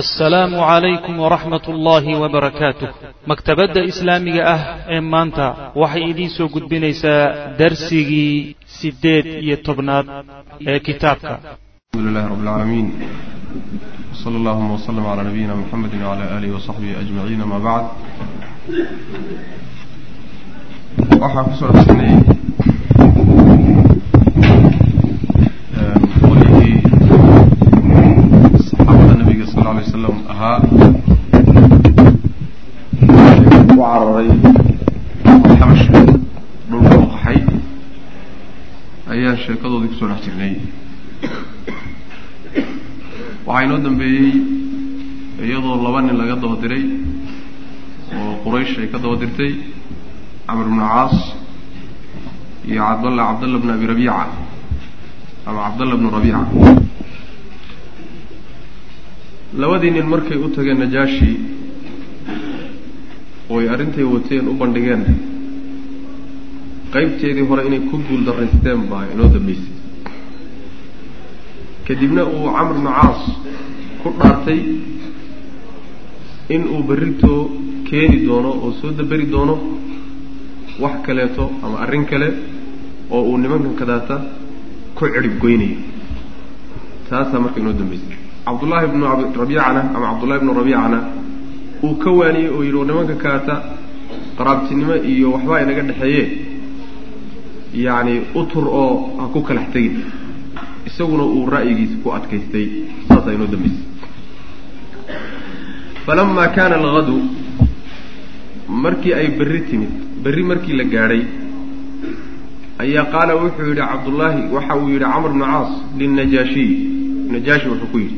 assalaamu calaykum waraxmat ullaahi wabarakaatuh maktabadda islaamiga ah ee maanta waxay idiin soo gudbinaysaa darsigii siddeed iyo tobnaad ee kitaabka. Alxamdu lilahi rabbi alcaalamiin wsala allahuma wslm calaa nabiyina muxamedi wcala aalihi wasaxbihi ajmaciin ama bacd waxaan ku soo dhexsanay alay slam ahaa u cararay xabash dhulka u qaxay ayaan sheekadoodii ku soo dhex jirnay. Waxaa inoo dambeeyey iyadoo laba nin laga daba diray oo quraysh ay ka daba dirtay camr bnu caas iyo cabdalla cabdalla bn abi rabiica ama cabdalla bnu rabiica labadii nin markay u tageen najaashi oo ay arrintay wateen u bandhigeen qaybteedii hore inay ku guul daraysteen baa inoo dambeysay. Kadibna uu camr bnu caas ku dhaartay in uu berritoo keeni doono oo soo daberi doono wax kaleeto ama arrin kale oo uu nimankan kadaata ku cirib goynayo. Taasaa marka inoo dambeysay cabdullaahi bnu rabiicana ama cabdullahi bnu rabiicana uu ka waaniyey oo yidhi nimanka kaata qaraabtinimo iyo waxbaa inaga dhexeeye. Yacni utur oo ha ku kalax tegin isaguna uu ra'yigiisa ku adkaystay saasaa inoo dambeysay. Falama kaana algadu markii ay berri timid berri markii la gaadhay ayaa qaala wuxuu yidhi cabdullaahi waxa uu yidhi camr bnu caas lilnajaashiy najaashi wuxuu ku yidhi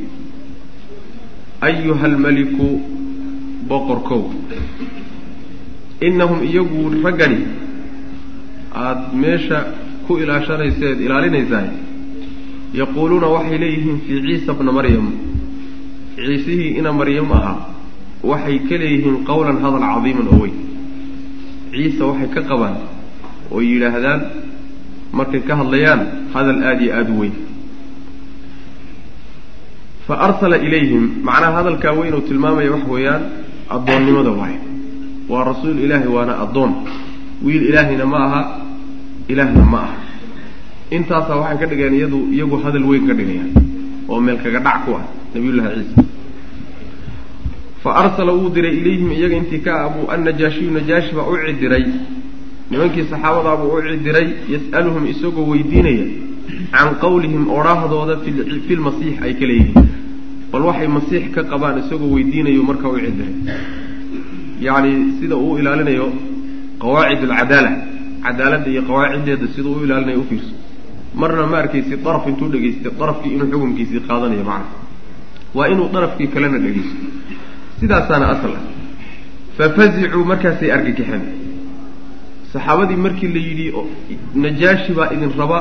ayuha almaliku boqorkow inahum iyagu raggani aada meesha ku ilaashanayseed ilaalinaysaa yaquuluuna waxay leeyihiin fii ciisa bna maryam ciisihii ina maryam ahaa waxay ka leeyihiin qowlan hadal cadiiman oo weyn ciise waxay ka qabaan oo yidhaahdaan markay ka hadlayaan hadal aada iyo aada u weyn fa arsala ilayhim. Macnaha hadalkaa weyn uu tilmaamaya wax weeyaan addoonnimada waayo waa rasuul ilaahi waana addoon. Wiil ilaahayna ma aha ilaahna ma aha. Intaasaa waxay ka dhigeen iyadu iyagu hadal weyn ka dhigayaan oo meel kaga dhac ku ah nabiyullahi ciisa fa arsala wuu diray ilayhim iyaga intii ka abuu annajaashiyu najaashi baa u cidiray. Nimankii saxaabadaabuu u cidiray yas'aluhum isagoo weydiinaya can qawlihim odhaahdooda fi lmasiix ay ka leeyihiin bal waxay masiix ka qabaan isagoo weydiinayo markaa u cidiray yacni sida uu ilaalinayo qawaacid alcadaala cadaaladda iyo qawaaciddeeda siduu u ilaalinayo u fiirso marna ma arkaysi daraf intuu dhegaystay darafkii inuu xukumkiisii qaadanayo macna waa inuu darafkii kalena dhegaysto sidaasaana asal ah fafazicuu markaasay argagixeen saxaabadii markii la yidhi najaashi baa idin raba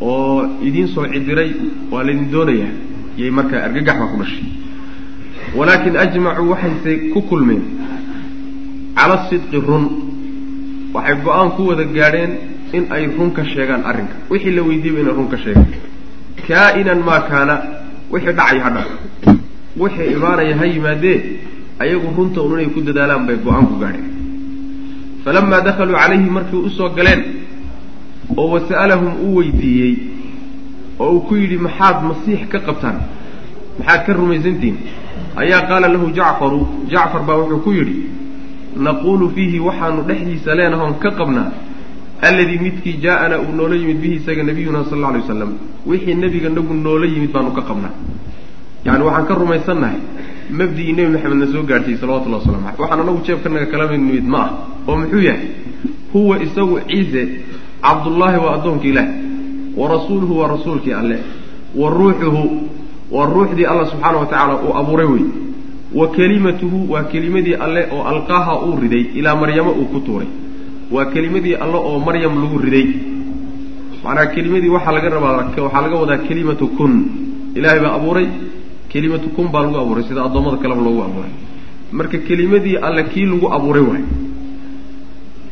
oo idiin soo cidiray waa laydin doonayaa yay markaa argagax baa ku dhashay. Walaakin ajmacuu waxayse ku kulmeen cala sidqi run. Waxay go'aan ku wada gaadheen in ay run ka sheegaan arrinka. Wixii la weydiiyaba inay run ka sheegaan. Kaa-inan maa kaana wixii dhacay ha dhaco wixii imaanaya ha yimaadee ayagu runta un inay ku dadaalaan bay go'aan ku gaadheen. Falamaa dakhaluu calayhi markay u soo galeen oo wasa'alahum uu weydiiyey oo uu ku yidhi maxaad masiix ka qabtaan? Maxaad ka rumaysantihin ayaa qaala lahu jacfaru. Jacfar baa wuxuu ku yidhi naquulu fiihi waxaanu dhexdiisa leenahoon ka qabnaa alladii midkii jaa-anaa uu noola yimid bihi isaga nabiyuna sal alla alay waslam wixii nebiga nagu noola yimid baanu ka qabnaa. Yacni waxaan ka rumaysannahay. Mabdigii nebi maxamed na soo gaadhsiiyey salawatullahi waslamu aleyh waxaan anagu jeebkanaga kala nimid ma ah oo muxuu yahay huwa isagu ciise cabdullaahi waa addoonkii ilaah wa rasuuluhu waa rasuulkii alle wa ruuxuhu waa ruuxdii alla subxaana wa tacaala uu abuuray wey wa kelimatuhu waa kelimadii alle oo alqaaha uu riday ilaa maryamo uu ku tuuray. Waa kelimadii alle oo maryam lagu riday. Macnaa kelimadii waxaa laga rabaa waxaa laga wadaa kelimatu kun. Ilaahay baa abuuray kelimatu kun baa lagu abuuray sida addoommada kaleba loogu abuuray. Marka kelimadii alle kii lagu abuuray waay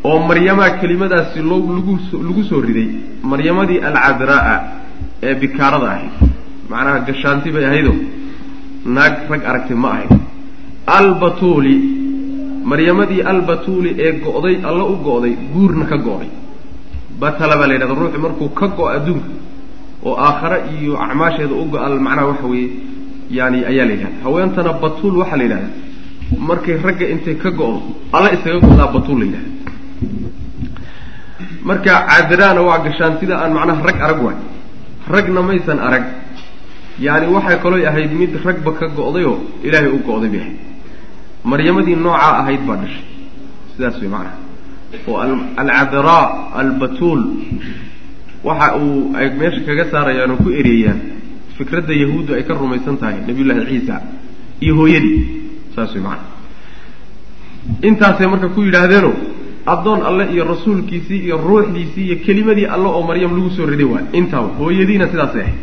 oo maryamaa kelimadaasi loo lagu lagu soo riday maryamadii alcadraa ee bikaarada ahayd. Macnaha gashaanti bay ahaydo? Naag rag aragtay ma ahayn. Albatuuli maryamadii albatuuli ee go'day alla u go'day guurna ka go'day. Batala baa la yidhahda ruuxu markuu ka go'o adduunka oo aakhare iyo acmaasheeda u go-al macnaha waxa weeye yani ayaa la yidhahda. Haweentana batuul waxaa la yidhahda markay ragga intay ka go'do alla isaga go'daa batuul la yidhahda marka caadiraana waa gashaan sida aan macnaha rag arag waay. Ragna maysan arag. Yani waxay kalooy ahayd mid ragba ka go'dayoo ilaahay u go'day bay ahayd maryamadii noocaa ahayd baa dhashay. Sidaas way macnaha. Oo alcadraa albatuul. Waxa uu ay meesha kaga saarayaan oo ku ereeyaan fikradda yahuuddu ay ka rumaysan tahay nabiyullaahi ciisa iyo hooyadii. Saas way macnaha. Intaasay marka ku yidhaahdeeno addoon alle iyo rasuulkiisii iyo ruuxdiisii iyo kelimadii alle oo maryam lagu soo riday waay intaa hooyadiina sidaasay ahayd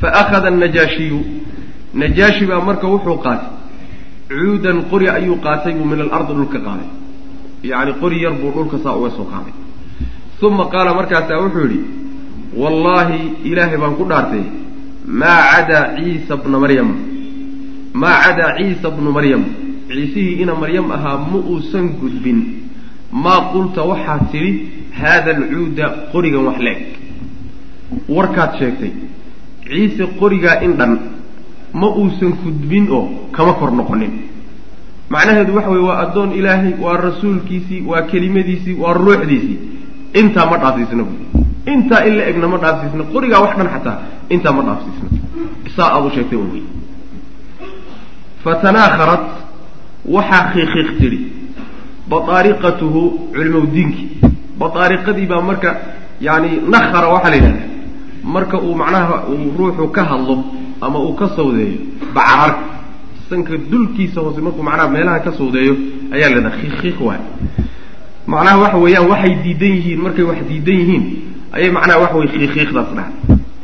fa akhada annajaashiyu najaashi baa marka wuxuu qaatay cuudan qori ayuu qaatay buu min alardi dhulka qaaday. Yacni qori yar buu dhulka saa uga soo qaaday. Uma qaala markaasaa wuxuu yidhi wallaahi ilaahay baan ku dhaartay maa cadaa ciisa bna maryam? Maa cadaa ciisa bnu maryam? Ciisihii ina maryam ahaa ma uusan gudbin maa qulta waxaad tidhi haada alcuuda qorigan wax le-eg. Warkaad sheegtay ciise qorigaa in dhan ma uusan gudbin oo kama kor noqonin. Macnaheedu waxa weye waa addoon ilaahay waa rasuulkiisii waa kelimadiisii waa ruuxdiisii. Intaa ma dhaafsiisna bu intaa in la egna ma dhaafsiisna qorigaa wax dhan xataa intaa ma dhaafsiisna saa aad u sheegtay un wey fatanaakharat waxaa khiikiiq tidhi baaariqatuhu culimowdiinkii baaariqadii baa marka yani nakhara waxaa la yidhahda marka uu macnaha uu ruuxu ka hadlo ama uu ka sawdeeyo bacararka sanka dulkiisa hoose markuu macnaha meelaha ka sawdeeyo ayaa la yidhahda khiikiiq waay. Macnaha waxa weeyaan waxay diidan yihiin markay wax diidan yihiin ayay macnaha waxa weye khiikiiqdaas dhaha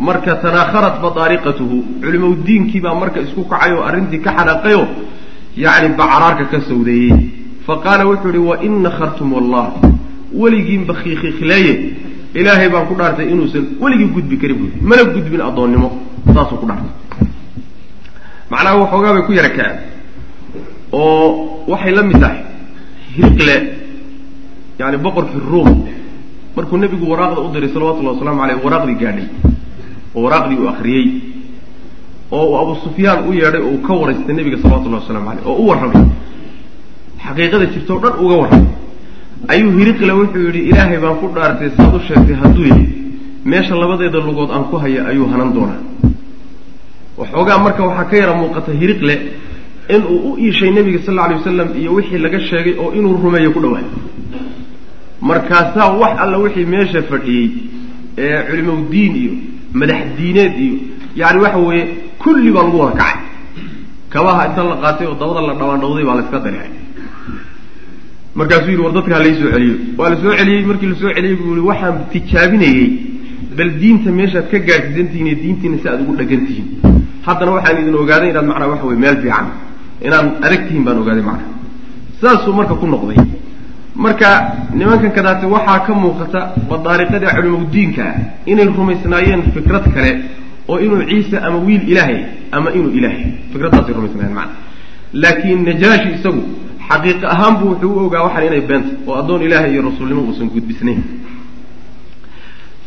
marka tanaakharat badaariqatuhu culimowdiinkii baa marka isku kacay arrintii ka xanaaqayoo yacni bacaraarka ka sawdeeyey fa qaala wuxuu yihi wain nakhartum wallah weligiinba khiikiiqleeye ilaahay baan ku dhaartay inuusan weligii gudbi karin buui mana gudbin addoonnimo. Saasuu ku dhaartay. Macnaha waxoogaa bay ku yara kaceen oo waxay la mid tahay hiriqle yani boqorkii ruom markuu nebigu waraaqda u diray salawatullahi wasalaamu aleyh waraaqdii gaadhay. Oo waraaqdii uu akriyey oo uu abu sufyaan u yeedhay oo uu ka waraystay nebiga salawatullahi waslamu aleyh oo u warramay xaqiiqada jirta o dhan uga warramay ayuu hiriqle wuxuu yidhi ilaahay baan ku dhaartay saad u sheegtay hadduu yahay meesha labadeeda lugood aan ku haya ayuu hanan doonaa. Waxoogaa marka waxaa ka yara muuqata hiriqle inuu u iishay nebiga sal alla alay wasalam iyo wixii laga sheegay oo inuu rumeeyo ku dhawaay markaasaa wax alla wixii meesha fadhiyey ee culimowdiin iyo madax diineed iyo yani waxa weeye kulli baa lagu wada kacay. Kabaha inta la qaatay oo dabada la dhawaandhawday baa la iska dareecay markaasuu yidhi war dadka ha laysoo celiyo. Waa la soo celiyey markii la soo celiyey buu yihi waxaan tijaabinayey bal diinta meeshaad ka gaadhsiisantihiin iyo diintiina si aad ugu dhagan tihiin haddana waxaan idin ogaaday inaad macnaa waxa weye meel fiican inaad adag tihiin baan ogaaday macnaa. Saasuu marka ku noqday. Marka nimankan kadaate waxaa ka muuqata badaariqada culimowdiinka ah inay rumaysnaayeen fikrad kale oo inuu ciise ama wiil ilaahay ama inuu ilaahay fikraddaasay rumaysnaayeen macana laakiin najaashi isagu xaqiiq ahaan buu wuxuu u ogaa waxaan inay beenta oo addoon ilaahay iyo rasuulnimo uusan gudbisnayn.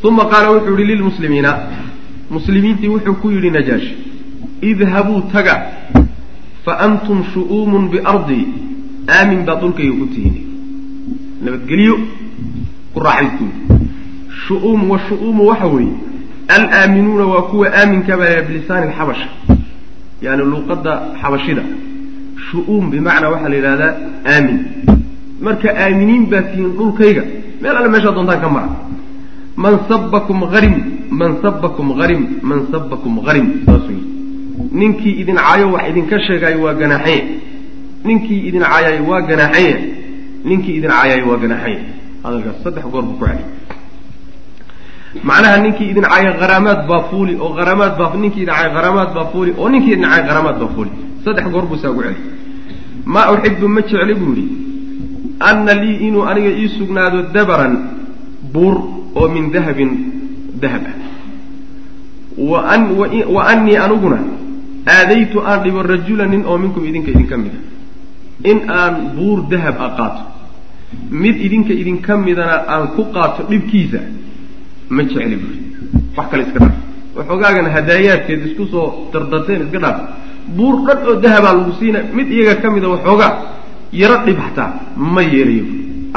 Uma qaala wuxuu yihi lilmuslimiina muslimiintii wuxuu ku yidhi najaashi idhabuu taga fa antum shu'uumun biardii aamin baad dhulkayga ku tihiin nabadgelyo ku raaxaystu shu-uum wa shu-uumu waxa weeye alaaminuuna waa kuwa aaminka baa bilisaani alxabasha yaani luuqadda xabashida shu-uum bimacnaa waxaa la yidhahdaa aamin. Marka aaminiin baa tihiin dhulkayga. Meel alle meeshaa doontaan ka mara. Man sabakum harim man sabakum harim man sabakum harim saas wey ninkii idin caayo wax idinka sheegaayo waa ganaaxanye ninkii idin caayaayo waa ganaaxanye ninkii idin caayaayo waa ganaaxanye hadalkaas saddex goor buu ku celiy macnaha ninkii idin caaya haraamaad baa fuuli oo haraamaad baa ninkii idin caaya haraamaad baa fuuli oo ninkii idin caaya haraamaad baa fuuli. Saddex goor buu saa ugu celi maa uxibu ma jecli buu yidhi. Anna lii inuu aniga ii sugnaado dabaran buur oo min dahabin dahab. Ah wa an wa annii aniguna aadaytu aan dhibo rajula nin oo minkum idinka idinka mida. In aan buur dahab a qaato. Mid idinka idinka midana aan ku qaato dhibkiisa ma jecli buuri wax kale iska dhaaf. Waxoogaagana hadaayaadkeed isku soo dardarteen iska dhaaf buur dhan oo dahabaa lagu siina mid iyaga ka mida waxoogaa yaro dhib hataa ma yeelayo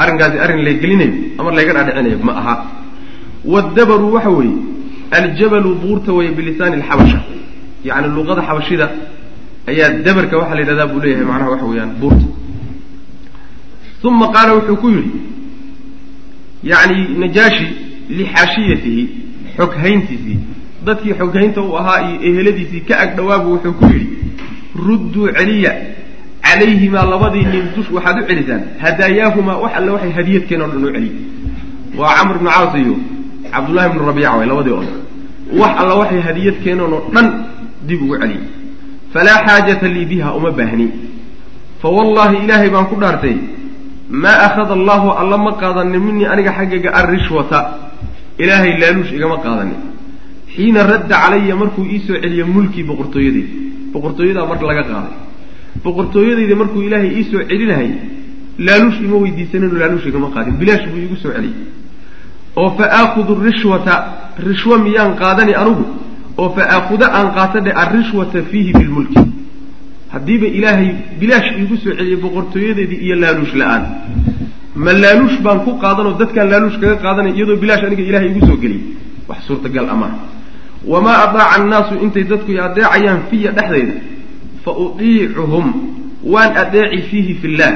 arrinkaasi arrin laygelinayo ama layga dhaadhicinayo ma aha. Wadabaru waxa weeye aljabalu buurta weeye bilisaani alxabasha yacni luqada xabashida ayaa dabarka waxaa la yidhahdaa buu leeyahay macnaha waxa weeyaan buurta. Uma qaala wuxuu ku yidhi yacni najaashi lixaashiyatihi xoghayntiisii dadkii xoghaynta u ahaa iyo eheladiisii ka ag dhawaabu wuxuu ku yidhi rudduu celiya calayhimaa labadii nin dush waxaad u celisaan hadaayaahumaa wax alle waxay hadiyad keen o dhan u celiy waa camr ibnu caas iyo cabdullahi ibnu rabiica way labadii oda wax alla waxay hadiyad keeneen oo dhan dib ugu celiyay falaa xaajata lii biha uma baahni. Fa wallaahi ilaahay baan ku dhaartay maa akhada allahu alla ma qaadanin minii aniga xaggayga alrishwata ilaahay laaluush igama qaadanin xiina radda calaya markuu iisoo celiyo mulkii boqortooyadeyda boqortooyadaa mar laga qaaday. Boqortooyadayda markuu ilaahay iisoo celinahay laaluush ima weydiisaninu laaluush igama qaadin. Bilaash buu iigu soo celiyey oo fa aakhudu rishwata rishwa miyaan qaadani anugu? Oo fa aakhuda aan qaatadhe alrishwata fiihi bilmulki haddiiba ilaahay bilaash iigu soo celiyey boqortooyadeedii iyo laaluush la'aan. Ma laaluush baan ku qaadanoo dadkaan laaluush kaga qaadanay iyadoo bilaash aniga ilahay igu soo geliyey wax suurtagal amaa wamaa adaaca annaasu intay dadku adeecayaan fiya dhexdayda fa utiicuhum waan adeeci fiihi fillaah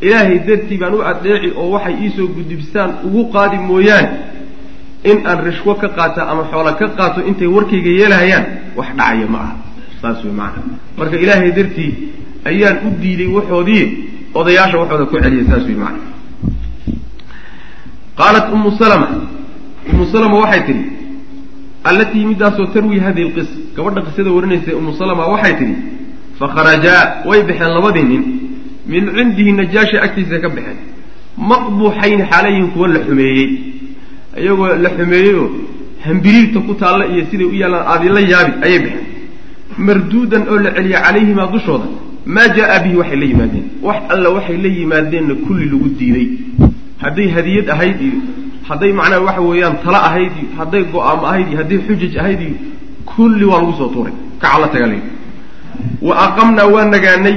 ilaahay dartii baan u adeeci oo waxay iisoo gudubsaan ugu qaadi mooyaane in aan rishwo ka qaata ama xoola ka qaato intay warkayga yeelahayaan wax dhacaya ma aha saas wey maana marka ilaahay dartii ayaan u diiday waxoodii odayaasha waxooda ku celiya saas wey maana qaalat ummu salama ummu salama waxay tidhi allatii middaasoo tarwi hadihi lqisa gabadha qisada warinaysa ummu salama waxay tidhi fakharajaa way baxeen labadii nin min cindihi najaashi agtiisa ka baxeen maqbuuxayni xaalayihin kuwa la xumeeyey iyagoo la xumeeyeyoo hambiriirta ku taalla iyo siday u yaallaan aadila yaabi ayay baxeen marduudan oo la celiya calayhimaa dushooda maa jaa bihi waxay la yimaadeen wax alla waxay la yimaadeenna kulli lagu diiday hadday hadiyad ahayd iyo hadday macnaha waxa weeyaan tala ahayd hadday go'aamo ahayd hadday xujaj ahayd kulli waa lagu soo tuuray. Kacala tagaalay wa aqamnaa waa nagaanay.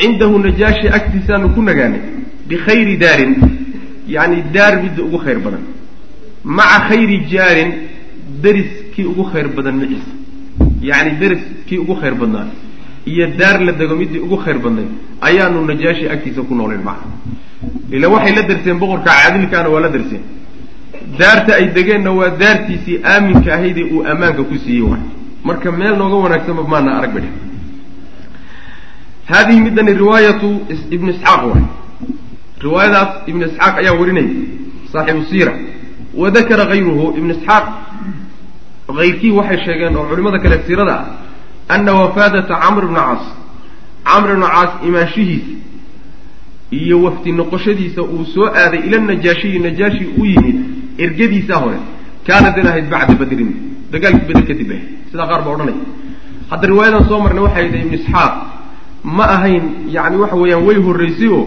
Cindahu najaashi agtiisaanu ku nagaanay. Bikhayri daarin. Yacni daar midda ugu khayr badan. Maca khayri jaarin deris kii ugu khayr badan maciisa yacni deris kii ugu khayr badnaa. Iyo daar la dego middii ugu khayr badnayd ayaanu najaashi agtiisa ku noolayn maca ila waxay la darseen boqorka caadilkaana waa la darseen daarta ay degeenna waa daartiisii aaminka ahaydee uu ammaanka ku siiyey waay. Marka meel nooga wanaagsanba maana arag badhe hadihi midani riwaayatu ibnu isxaaq waay. Riwaayadaas ibnu isxaaq ayaa warinaya saaxibu siira. Wa dakara hayruhu ibnu isxaaq hayrkii waxay sheegeen oo culimada kale siirada ah ana wafaadata camr bna caas. Camr bna caas imaanshihiisa iyo wafdi noqoshadiisa uu soo aaday ila najaashiyi najaashi u yimid ergadiisaa hore. Kaanat in bacda badrin dagaalkii bader kadib ahayd. Sidaa qaar baa odhanaya hadda riwaayadan soo marnay waxay ahayd ibnu isxaaq. Ma ahayn yacni waxa weeyaan way horraysay oo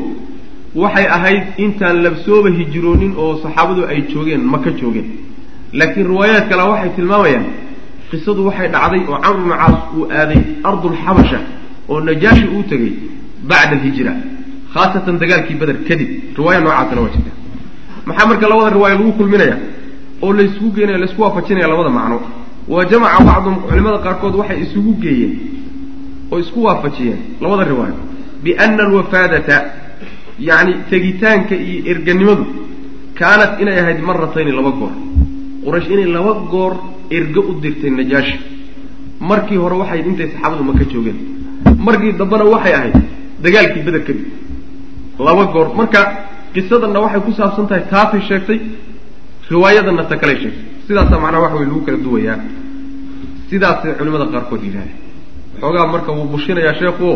waxay ahayd intaan labsooba hijroonin oo saxaabadu ay joogeen maka joogeen. Laakiin riwaayaad kale waxay tilmaamayaan qisadu waxay dhacday oo camr bnu caas uu aaday ardulxabasha oo najaashi uu tegey bacda alhijra khaasatan dagaalkii beder kadib. Riwaaya noocaasna waa jirta maxaa marka labada riwaaya lagu kulminaya oo laysku geenaya laysku waafajinaya labada macno. Wa jamaca bacdum culimada qaarkood waxay isugu geeyeen oo isku waafajiyeen labada riwaayo biana alwafaadata yacni tegitaanka iyo erganimadu kaanat inay ahayd maratayni laba goor. Quraysh inay laba goor ergo u dirtay najaashi markii hore waxay intay saxaabadu maka joogeen. Markii dambena waxay ahayd dagaalkii beder kadib. Laba goor. Marka qisadanna waxay ku saabsan tahay taasay sheegtay riwaayadanna ta kaley sheegtay. Sidaasaa macnaha waxa way lagu kala duwayaa sidaasay culimada qaarkood yidhahdeen xoogaa marka wuu bushinayaa sheekhuo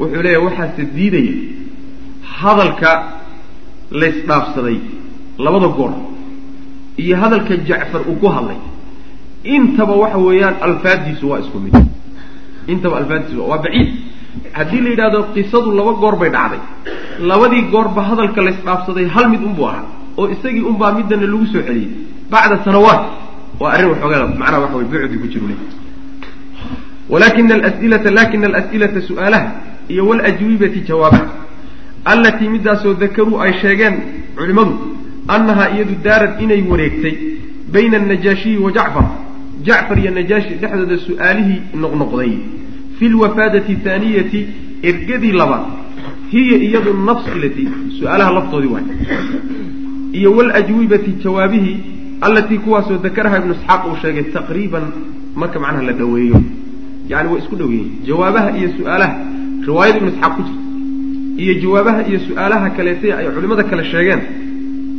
wuxuu leeyahay waxaase diidaya hadalka laysdhaafsaday labada goor iyo hadalka jacfar uu ku hadlay. Intaba waxa weeyaan alfaaddiisu waa isku mid. Intaba alfaadis waa baciid haddii la yidhahdo qisadu laba goor bay dhacday. Labadii goorba hadalka laysdhaafsaday hal mid unbuu ahaa oo isagii unbaa midana lagu soo celiyey. Bacda sanawaat waa arrin waxoogaa macnaha waxa way bucdi ku jiru walakina alasilata lakina alas'ilata su'aalaha iyo waljwibati jawaabaha allatii midaasoo dakaruu ay sheegeen culimmadu annahaa iyadu daarad inay wareegtay bayna anajaashiyi wa jacfar. Jacfar iyo najaashi dhexdooda su'aalihii noqnoqday fi lwafaadati thaaniyati ergadii labaad hiya iyadu nafsilati su'aalaha laftoodii waay iyo waljwibati jawaabihii allatii kuwaasoo dakaraha ibnu isxaaq uu sheegay taqriiban marka macnaha la dhaweeyo yani way isku dhow yihiin jawaabaha iyo su'aalaha riwaayada ibnu isxaaq ku jirta iyo jawaabaha iyo su'aalaha kaleetay ay culimmada kale sheegeen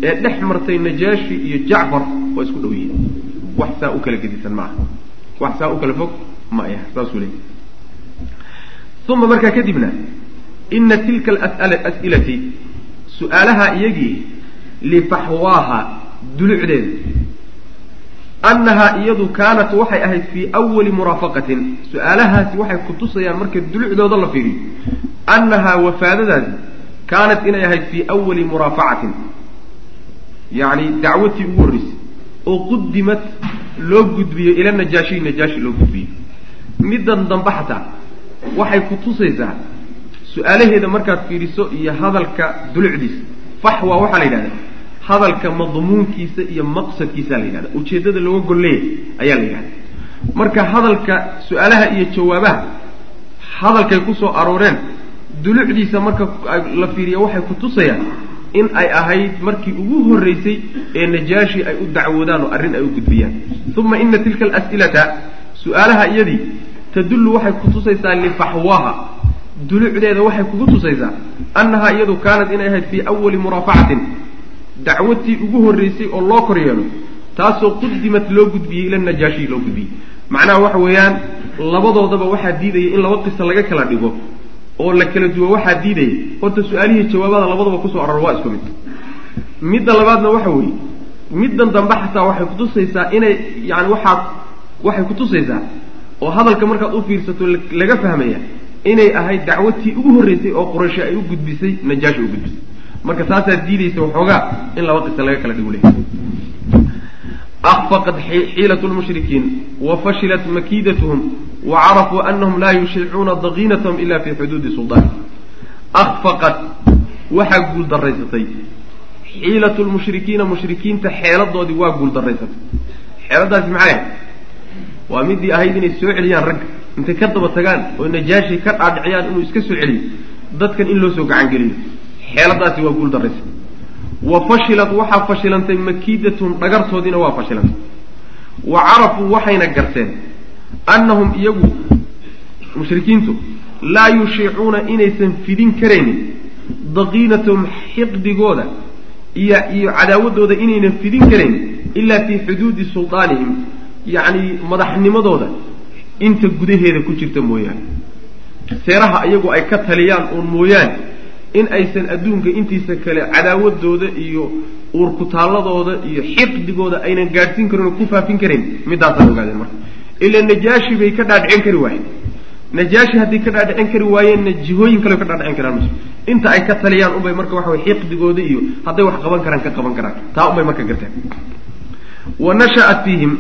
ee dhex martay najaashi iyo jacfar waa isku dhow yihiin wax saa u kala gedisan ma aha wax saa u kala fog ma aha saasuu leey uma markaa kadibna ina tilka as'ilati su'aalaha iyagii lifaxwaaha dulucdeeda annahaa iyadu kaanat waxay ahayd fii awali muraafaqatin su'aalahaasi waxay kutusayaan marka dulucdooda la fiiriyo annahaa wafaadadaasi kaanat inay ahayd fii awali muraafacatin yacni dacwatii ugu horreysay oo qudimat loo gudbiyo ila najaashi najaashi loo gudbiyo middan dambe xataa waxay kutusaysaa su'aalaheeda markaad fiiriso iyo hadalka dulucdiisa. Faxwa waxaa la yidhahdaa. Hadalka madmuunkiisa iyo maqsadkiisa la yidhahda ujeeddada looga golleeya ayaa la yidhahda marka hadalka su'aalaha iyo jawaabaha hadalkay ku soo arooreen dulucdiisa marka la fiiriya waxay kutusayaan in ay ahayd markii ugu horreysay ee najaashi ay u dacwoodaan oo arrin ay u gudbiyaan. Uma ina tilka alas'ilata su'aalaha iyadii tadullu waxay kutusaysaa lifaxwaha dulucdeeda waxay kugu tusaysaa annahaa iyadu kaanat inay ahayd fii awali muraafacatin. Dacwatii ugu horreysay oo loo kor yeelo taasoo qudimat loo gudbiyey ila najaashi loo gudbiyey. Macnaha waxa weeyaan labadoodaba waxaa diidaya in laba qisa laga kala dhigo oo la kala duwo waxaa diidaya. Horta su'aalihii jawaabada labadaba ku soo aror waa isku mid. Midda labaadna waxa weeye middan dambe xataa waxay kutusaysaa inay yani waxaa waxay kutusaysaa oo hadalka markaad u fiirsato laga fahmaya inay ahayd dacwatii ugu horreysay oo quraysho ay u gudbisay najaashi u gudbisay. Marka taasaa diidaysa waxoogaa in laba qisa laga kala dhigo le akfaqat xiilat lmushrikiin wa fashilat makiidatuhum wa carafuu anahum laa yushicuuna daqiinatahum ila fi xuduudi suldaani akfaqat waxaa guuldaraysatay xiilat lmushrikiina mushrikiinta xeeladoodii waa guuldaraysatay xeeladaasi maxay ahayd waa midii ahayd inay soo celiyaan ragga. Intay ka daba tagaan oo najaashi ka dhaadhiciyaan inuu iska soo celiyo dadkan in loo soo gacangeliyo xeeladaasi waa guuldarraysay wa fashilat waxaa fashilantay makiidatun dhagartoodiina waa fashilantay. Wa carafuu waxayna garteen annahum iyagu mushrikiintu laa yushiicuuna inaysan fidin karaynin daqiinatahum xiqdigooda iyo iyo cadaawadooda inaynan fidin karaynin ilaa fii xuduudi suldaanihim yacni madaxnimadooda inta gudaheeda ku jirta mooyaane. Seeraha iyagu ay ka taliyaan uun mooyaane in aysan adduunka intiisa kale cadaawadooda iyo uurkutaalladooda iyo xiqdigooda aynan gaadhsiin karin oo ku faafin karayn midaasaan ogaadeen marka. Ila najaashi bay ka dhaadhicin kari waayeen. Najaashi haddii ka dhaadhicin kari waayeenna jihooyin kale ka dhaadhicin karaan ms inta ay ka taliyaan unbay marka waxa way xiqdigooda iyo hadday wax qaban karaan ka qaban karaan. Taa unbay marka garteen. Wa nashaat fiihim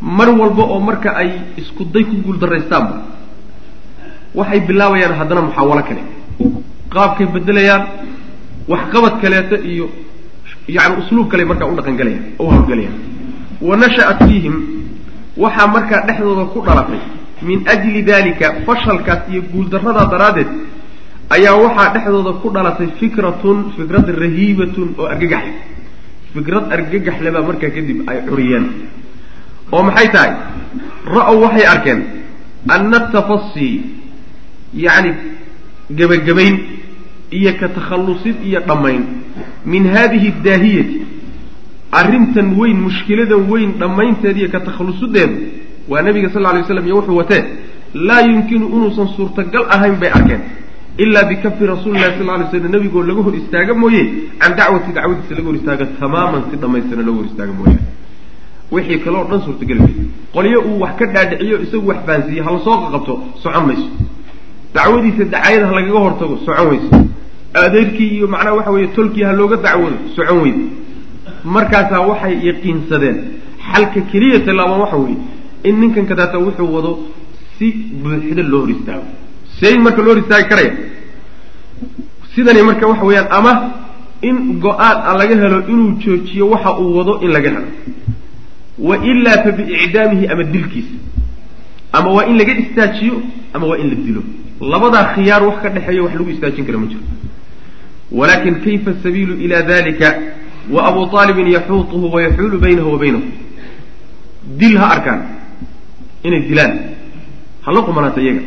mar walba oo marka ay isku day ku guuldaraystaanba waxay bilaabayaan haddana muxaawalo kale. Qaabkay bedelayaan waxqabad kaleeto iyo yani usluub kale markaa u dhaqangelayaan u hawlgelayaan wa nashaat fiihim waxaa markaa dhexdooda ku dhalatay min ajli dalika fashalkaas iyo guuldarradaa daraaddeed ayaa waxaa dhexdooda ku dhalatay fikratun fikrad rahiibatun oo argagaxle. Fikrad argagaxle baa markaa kadib ay curiyeen oo maxay tahay? Ra'ow waxay arkeen anna tafasii yacni gebagabayn iyo ka takhallusid iyo dhammayn. Min haadihi daahiyati arrintan weyn mushkiladan weyn dhammaynteeda iyo ka takhallusudeedu waa nabiga sal lla alay slam iyo wuxuu watee laa yumkinu inuusan suurtagal ahayn bay arkeen ilaa bikafi rasuuli lahi sal lla alay slam nabigoo laga hor istaaga mooye can dacwati dacwadiisa laga hor istaaga tamaaman si dhammaystiran laga hor istaaga mooyaane wixii kale oo dhan suurtageli mayso qolyo uu wax ka dhaadhiciyo isagu wax fahansiiye hala soo qaqabto socon mayso. Dacwadiisa dacayada ha lagaga hortago socon weyso. Adeerkii iyo macnaha waxa weeye tolkii ha looga dacwoodo socon weyse markaasaa waxay yaqiinsadeen. Xalka keliya tallaaban waxa weeye in ninkan kadaata wuxuu wado si buuxda loo hor istaago see marka loo hor istaagi karaya. Sidani marka waxa weeyaan ama in go'aan a laga helo inuu joojiyo waxa uu wado in laga helo wa ilaa fa biicdaamihi ama dilkiisa ama waa in laga istaajiyo ama waa in la dilo. Labadaa khiyaar wax ka dhexeeya wax lagu istaajin kara ma jiro. Walakin kayfa sabiilu ila dalika wa abu aalibin yaxuutuhu wayaxuulu baynahu wa baynahu. Dil ha arkaan. Inay dilaan. Hala qumanaata iyaga.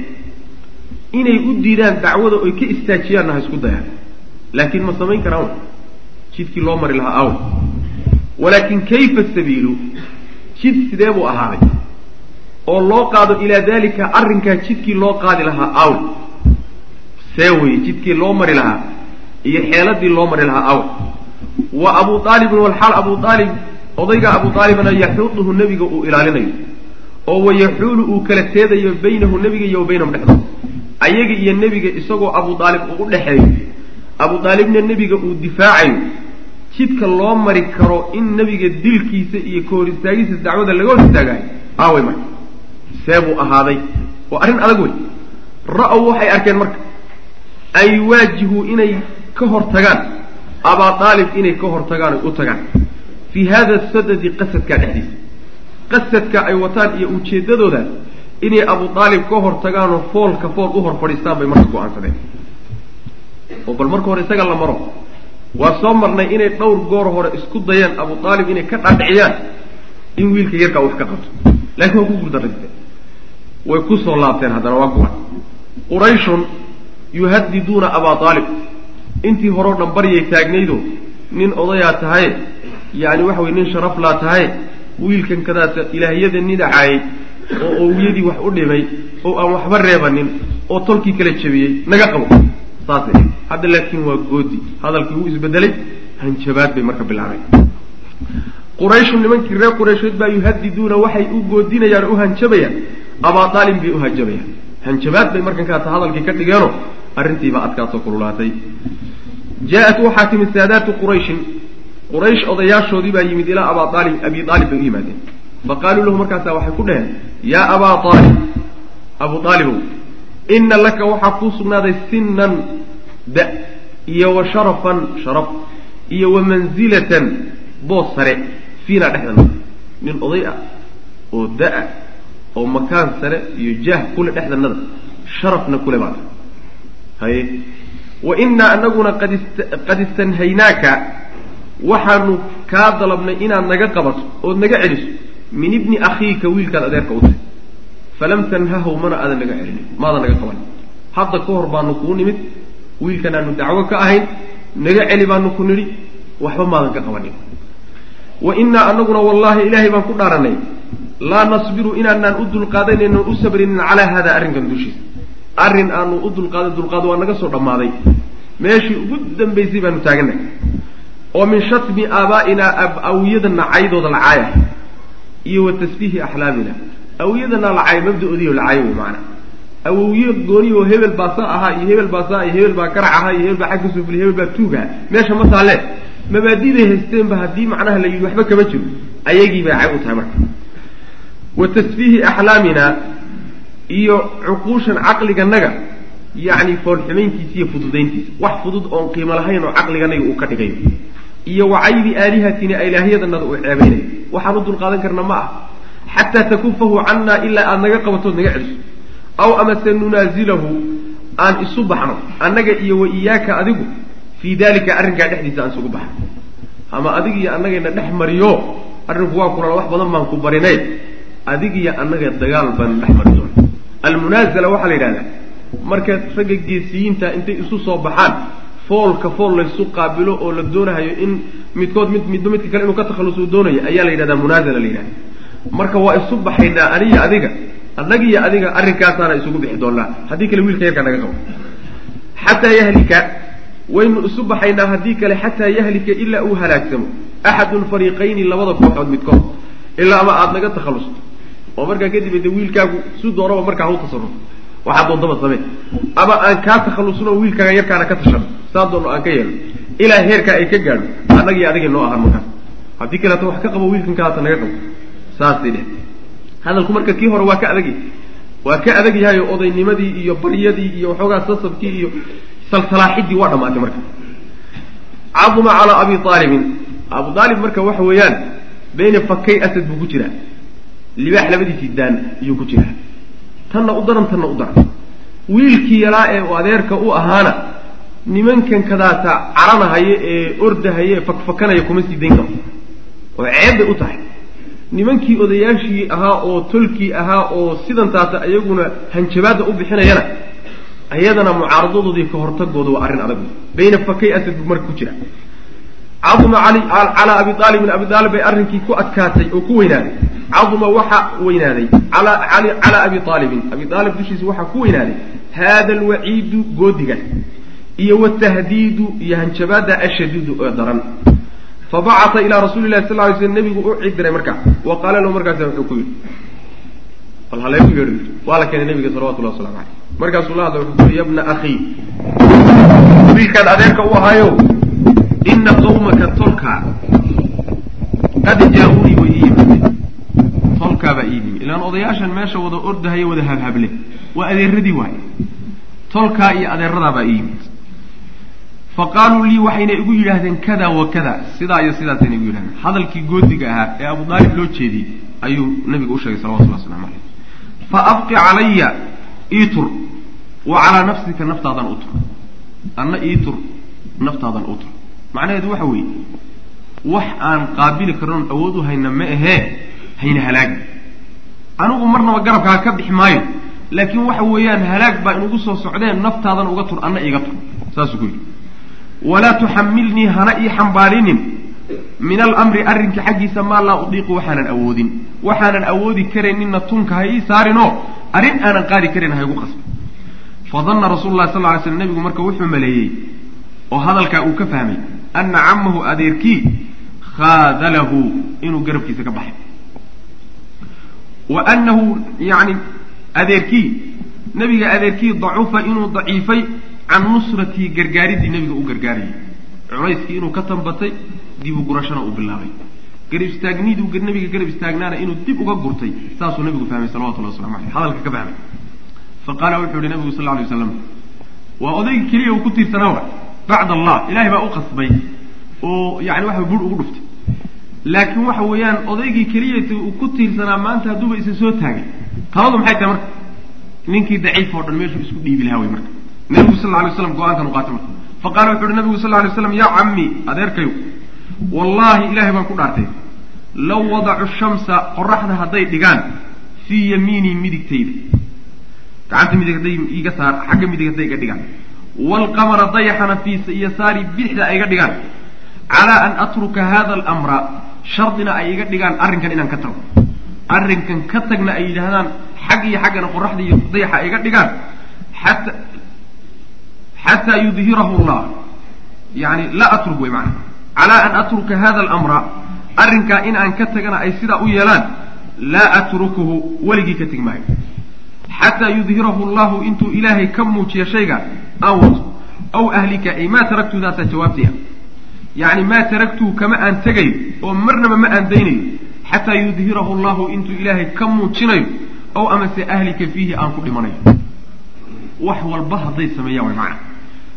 Inay u diidaan dacwada oy ka istaajiyaanna ha isku dayaan. Laakiin ma samayn karaan. Jidkii loo mari lahaa aw walaakin kayfa sabiilu jid sidee buu ahaaday? oo loo qaado ilaa dalika arrinkaa jidkii loo qaadi lahaa aw see weye jidkii loo mari lahaa iyo xeeladii loo mari lahaa aw wa abu aalibin walxaal abu aalib odayga abu aalibna yaxuuduhu nebiga uu ilaalinayo oo wayaxuulu uu kala teedayo baynahu nebiga iyo wa baynahum dhexdooda. Ayaga iyo nebiga isagoo abu aalib uu u dhexeeyo. Abu aalibna nebiga uu difaacayo jidka loo mari karo in nebiga dilkiisa iyo ka hor istaagistiisa dacwada laga hor istaagayo aaway marka see buu ahaaday. Waa arrin adag wey ra'ow waxay arkeen marka an yuwaajihuu inay ka hor tagaan. Abaa aalib inay ka hor tagaan oy u tagaan. Fii hada sadadi qasadkaa dhexdiisa qasadka ay wataan iyo ujeeddadooda inay abu aalib ka hor tagaanoo foolka fool u hor fadhiistaan bay marka go'aansadeen oo bal marka hore isaga la maro waa soo marnay inay dhowr goor hore isku dayeen abu aalib inay ka dhaadhiciyaan in wiilka yarkaa wax ka qabto. Laakiin waa ku guuldarraysteen way ku soo laabteen haddana waa kuwan qurayshun yuhadiduuna abaa aalib intii horeo dhan baryay taagnaydo nin odayaa tahaye yacni waxa weye nin sharaf laa tahaye wiilkan kadaata ilaahyada nidacaayey oo owiyadii wax u dhimay oo aan waxba reebanin oo tolkii kala jebiyey naga qabo saasay hadda laakiin waa goodi. Hadalkii wuu isbedelay hanjabaad bay marka bilaabeen. Qurayshu nimankii reer quraysheed baa yuhadiduuna waxay u goodinayaan o u hanjabayaan. Abaa aalib bay u hanjabayaan. Hanjabaad bay markan kaata hadalkii ka dhigeeno arrintiibaa adkaasoo kululaatay. Jaa-at waxaa timid saadaatu qurayshin. Quraysh odayaashoodii baa yimid ilaa abaa aalib abi aalib bay u yimaadeen. Faqaaluu lahu markaasaa waxay ku dhaheen yaa abaa aalib abu aalibow ina laka waxaa kuu sugnaaday sinan da iyo wa sharafan sharaf iyo wa mansilatan boos sare fiina dhexdana nin oday ah oo da'a oo makaan sare iyo jaah kule dhexdanada sharafna kule baata haye wa inaa anaguna qad qad istanhaynaaka waxaanu kaa dalabnay inaad naga qabato ood naga celiso min ibni akhiika wiilkaad adeerka u tahay falam tanhahu mana aadan naga celinin maadan naga qaban hadda ka hor baanu kuu nimid wiilkan aanu dacwo ka ahayn naga celi baanu ku nidhi waxba maadan ka qabanin wa inaa anaguna wallahi ilaahay baan ku dhaaranay laa nasbiru inaanaan u dulqaadanayno u sabrinin calaa hada arrinkan dushiisa arrin aanu u dulqaadan dulqaado waa naga soo dhammaaday meeshii ugu dambaysay baanu taaganay oo min shatmi aabaa'inaa awiyada nacaydooda lacaaya iyo wa tasfiihi axlaamina awiyadana lacay mabda-oodiyo lacayo wey macanaa awowye gooni oo hebel baa saa ahaa iyo hebel baa saa iyo hebel baa garac ahaa iyo hebel baa xag ka soo hebel baa tuugaha meesha ma taalee mabaadiday haysteenba haddii macnaha la yidhi waxba kama jiro. Ayagii bay cay u tahay marka. Wa tasfiihi axlaamina iyo cuquushan caqliganaga yacni foolxumayntiisa iyo fududayntiisa. Wax fudud oon qiimo lahayn oo caqliganaga uu ka dhigayo iyo wa caybi aalihatina ilaahyadanada uu ceebaynayo waxaan u dulqaadan karna ma ah xataa takufahu cannaa ilaa aada naga qabatood naga celiso aw amase nunaazilahu aan isu baxno annaga iyo wa iyaaka adigu fii dalika arrinkaa dhexdiisa aan isugu baxno ama adig iyo annagayna dhex mariyo arrinku waa kulala wax badan baan ku barinay adig iyo annaga dagaal baan dhex mari doona almunaazala waxaa la yidhahdaa marka ragga geesiyiinta intay isu soo baxaan foolka fool laysu qaabilo oo la doonahayo in midkood mid midba midka kale inuu ka takhalus uu doonayo ayaa la yidhahdaa munaazala la yidhahda marka waa isu baxaynaa aniyo adiga annaga iyo adiga arrinkaasaana isugu bixi doonaa. Haddii kale wiilka yarkaa naga qabo xataa yahlika waynu isu baxaynaa haddii kale xataa yahlika ilaa uu halaagsamo. Axadu lfariiqayni labada kooxood midkood ilaa ama aada naga takhallusto oo markaa kadib de wiilkaagu si doonaba markaa hau tasarruf waxaa doondaba samee. Ama aan kaa takhallusno wiilkaaga yarkaana ka tashano saa doonno aan ka yeelno ilaa heerkaa ay ka gaadho annagii adigii noo ahaan markaas haddii kaleeto wax ka qabo wiilkan naga qabo saasay dheh. Hadalku marka kii hore waa ka adagyahy waa ka adag yahay odaynimadii iyo baryadii iyo waxoogaa sasabkii iyo salsalaaxidii waa dhamaatay marka. Caduma calaa abi aalibin abu aalib marka waxa weeyaan bayna fakay asad buu ku jiraa libaax labadiisii daan ayuu ku jiraa tanna u daran tanna u daran. Wiilkii yaraa ee adeerka u ahaana nimankan kadaata caranahaye ee ordahaye ee fakfakanaya kuma sii dayn karo. Oo ceeb bay u tahay nimankii odayaashii ahaa oo tolkii ahaa oo sidan taata iyaguna hanjabaadda u bixinayana iyadana mucaaradadoodii ka hortagooda waa arrin adag bayna fakay asad buu marka ku jira. Caduma calaa abi aalibin abi aalib bay arrinkii ku adkaatay oo ku weynaaday. Caduma waxa weynaaday. Calaa abi aalibin abi aalib dushiisa waxaa ku weynaaday. Haada alwaciidu goodigaas iyo watahdiidu iyo hanjabaadda ashadiidu oo daran fabacata ilaa rasuuli lahi sal lay slm nebigu u cidiray markaa wa qaala lahu markaasa wuxuu ku yidhi bal haleegu yeedh waa la keenay nebiga salawatullah waslamu aleyh markaasuu la hadla wuxuu ku yidhi yabna akhii wiilkaan adeerka u ahaayo ina qawmaka tolkaa qad jaa-uunii way ii yimideen tolkaabaa ii yimi ilaan odayaashan meesha wada ordahayo wada habhable waa adeeradii waay tolkaa iyo adeeradaabaa ii yimid fa qaaluu lii waxayna igu yidhaahdeen kada wa kada. Sidaa iyo sidaasayna igu yidhahdeen hadalkii goodiga ahaa ee abu daalib loo jeediyey ayuu nabiga u sheegay salawatullah waslamu caleyh fa abqi calaya ii tur wa calaa nafsika naftaadan u tur anna ii tur naftaadan u tur macnaheedu waxa weeye wax aan qaabili karnoon awood u hayna ma ahee hayna halaagi anigu marnaba garabkaa ka bixi maayo laakiin waxa weeyaan halaag baa inugu soo socdeen naftaadan uga tur anna iiga tur. Saasuu ku yidhi walaa tuxamilnii hana ii xambaarinin min alamri arrinka xaggiisa maa laa udiiqu waxaanan awoodin waxaanan awoodi karayninna tunka ha ii saarinoo arrin aanan qaadi karin ha igu qasbin fadanna rasulu llahi sal ly slam nebigu marka wuxuu maleeyey oo hadalkaa uu ka fahmay anna camahu adeerkii khaadalahu inuu garabkiisa ka baxay wa annahu yani adeerkii nebiga adeerkii dacufa inuu daciifay can nusratii gargaaridii nebiga u gargaarayay. Culayskii inuu ka tambatay dib u gurashana uu bilaabay. Garab istaagniduu nebiga garab istaagnaana inuu dib uga gurtay saasuu nebigu fahmay salawatullahi waslamu aleyh hadalka ka fahmay fa qaala wuxuu yihi nebigu sal alay waslam waa odaygii keliya uu ku tiirsanaa bacd allah ilahay baa u qasbay oo yani waxa bur ugu dhuftay. Laakiin waxa weeyaan odaygii keliyata uu ku tiirsanaa maanta hadduuba isa soo taagay. Taladu maxay tahay marka? Ninkii daciif oo dhan meeshuu isku dhiibi lahaa wey marka nebigu sal alay slam go'aankan u qaatay marka. Fa wuxu uhi nabigu sal alay slam yaa cammi adeerkayo wallaahi ilahay baan ku dhaartay. Law wadacu shamsa qoraxda hadday dhigaan fii yamiinii midigtayda. Gacanta midig hadday iga saar xagga midig hadday iga dhigaan. Waalqamara dayaxana fii yasaari bidixda ay iga dhigaan. Calaa an atruka hada alamra shardina ay iga dhigaan arrinkan inaan ka tago. Arrinkan ka tagna ay yidhaahdaan xag iyo xaggana qoraxda iyo dayaxa ay iga dhigaan. Xata xataa yudhirahu llah yani laa atruk wey maana calaa an atruka hada alamra arrinkaa in aan ka tagana ay sidaa u yeelaan laa atrukuhu weligii ka tegi maayo xataa yudhirahu llahu intuu ilaahay ka muujiyo shayga aan wato aw ahlika ay maa taraktu daasaa jawaabtaya yacni maa taraktuhu kama aan tegayo oo marnaba ma aan daynayo xataa yudhirahu llahu intuu ilaahay ka muujinayo ow amase ahlika fiihi aan ku dhimanayo wax walba hadday sameeyaan way macana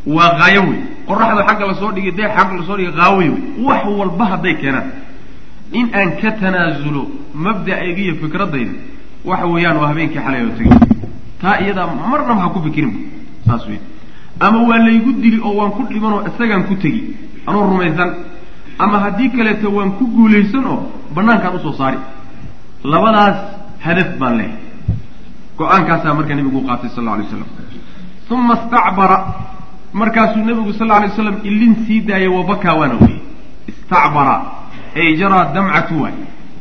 waa haayo wey. Qoraxda xagga la soo dhigay deex xagga la soo dhigay haawey wey. Wax walba hadday keenaan. In aan ka tanaasulo mabda'ayga iyo fikradayda waxa weeyaan waa habeenkii xalay oo tegay taa iyadaa marnaba ha ku fikirinba saas wey ama waa laygu dili oo waan ku dhimanoo isagaan ku tegi. Anuu rumaysan ama haddii kaleeto waan ku guulaysan oo bannaankaan u soo saari. Labadaas hadaf baan leehay go'aankaasaa marka nebigu u qaatay sal lla alay slam uma istacbara markaasuu nebigu sal lla alay slam ilin sii daayay wabakaa waana weyey istacbara. Ay jaraa damcatu waay.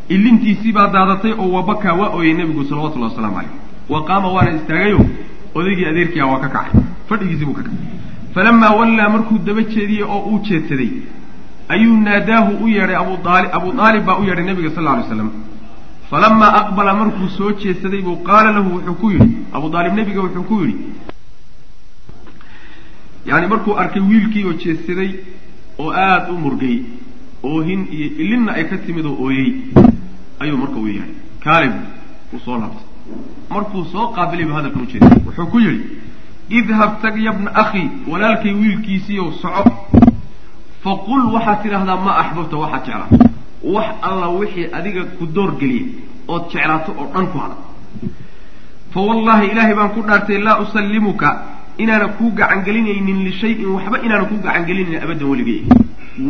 Ilintiisii baa daadatay oo wabakaa waa ooyey nebigu salawatullahi wasalaamu calayh wa qaama waana istaagayo odaygii adeerkiia waa ka kacay. Fadhigiisii buu ka kacay. Falamaa wallaa markuu daba jeediyey oo uu jeedsaday ayuu naadaahu u yeedhay abu aali abu aalib baa u yeedhay nebiga sal alay slam falamaa aqbala markuu soo jeedsaday buu qaala lahu wuxuu ku yidhi abu aalib nebiga wuxuu ku yidhi yani markuu arkay wiilkii oo jeedsaday oo aada u murgay oohin iyo ilinna ay ka timid oo ooyey ayuu marka u yahay kaalib uu soo laabtay. Markuu soo qaabilay buu hadalkan u jeeday. Wuxuu ku yidhi idhab tag yabna akhi walaalkay wiilkiisiiyow soco. Faqul waxaad tidhaahdaa ma axbabta waxaad jeclaato wax alla wixii adiga ku door geliya ood jeclaato oo dhan ku hada. Fa wallahi ilaahay baan ku dhaartay laa usallimuka inaana kuu gacangelinaynin lishayin waxba inaana kuu gacangelinaynin abaddan weligay.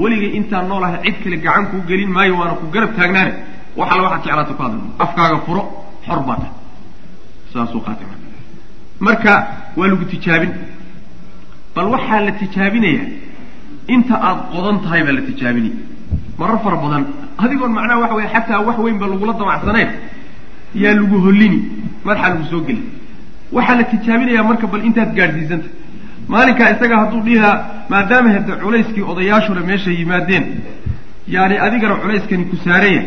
Weligay intaan noolahay cid kale gacan kuu gelin maayo waana ku garab taagnaane. Wax alla waxaad jeclaato ku hadla afkaaga furo xor baa tahay. Saasuu qaatay marka. Waa lagu tijaabin. Bal waxaa la tijaabinayaa inta aada qodan tahay baa la tijaabinaya marar fara badan adigoon macnaha waxa weye xataa wax weyn ba lagula damacsanayn. Yaa lagu hollini madaxaa lagu soo geli waxaa la tijaabinayaa marka bal intaad gaadhsiisanta maalinkaa isaga hadduu dhihaa maadaama hade culayskii odayaashuna meesha yimaadeen yaani adigana culayskani ku saaraya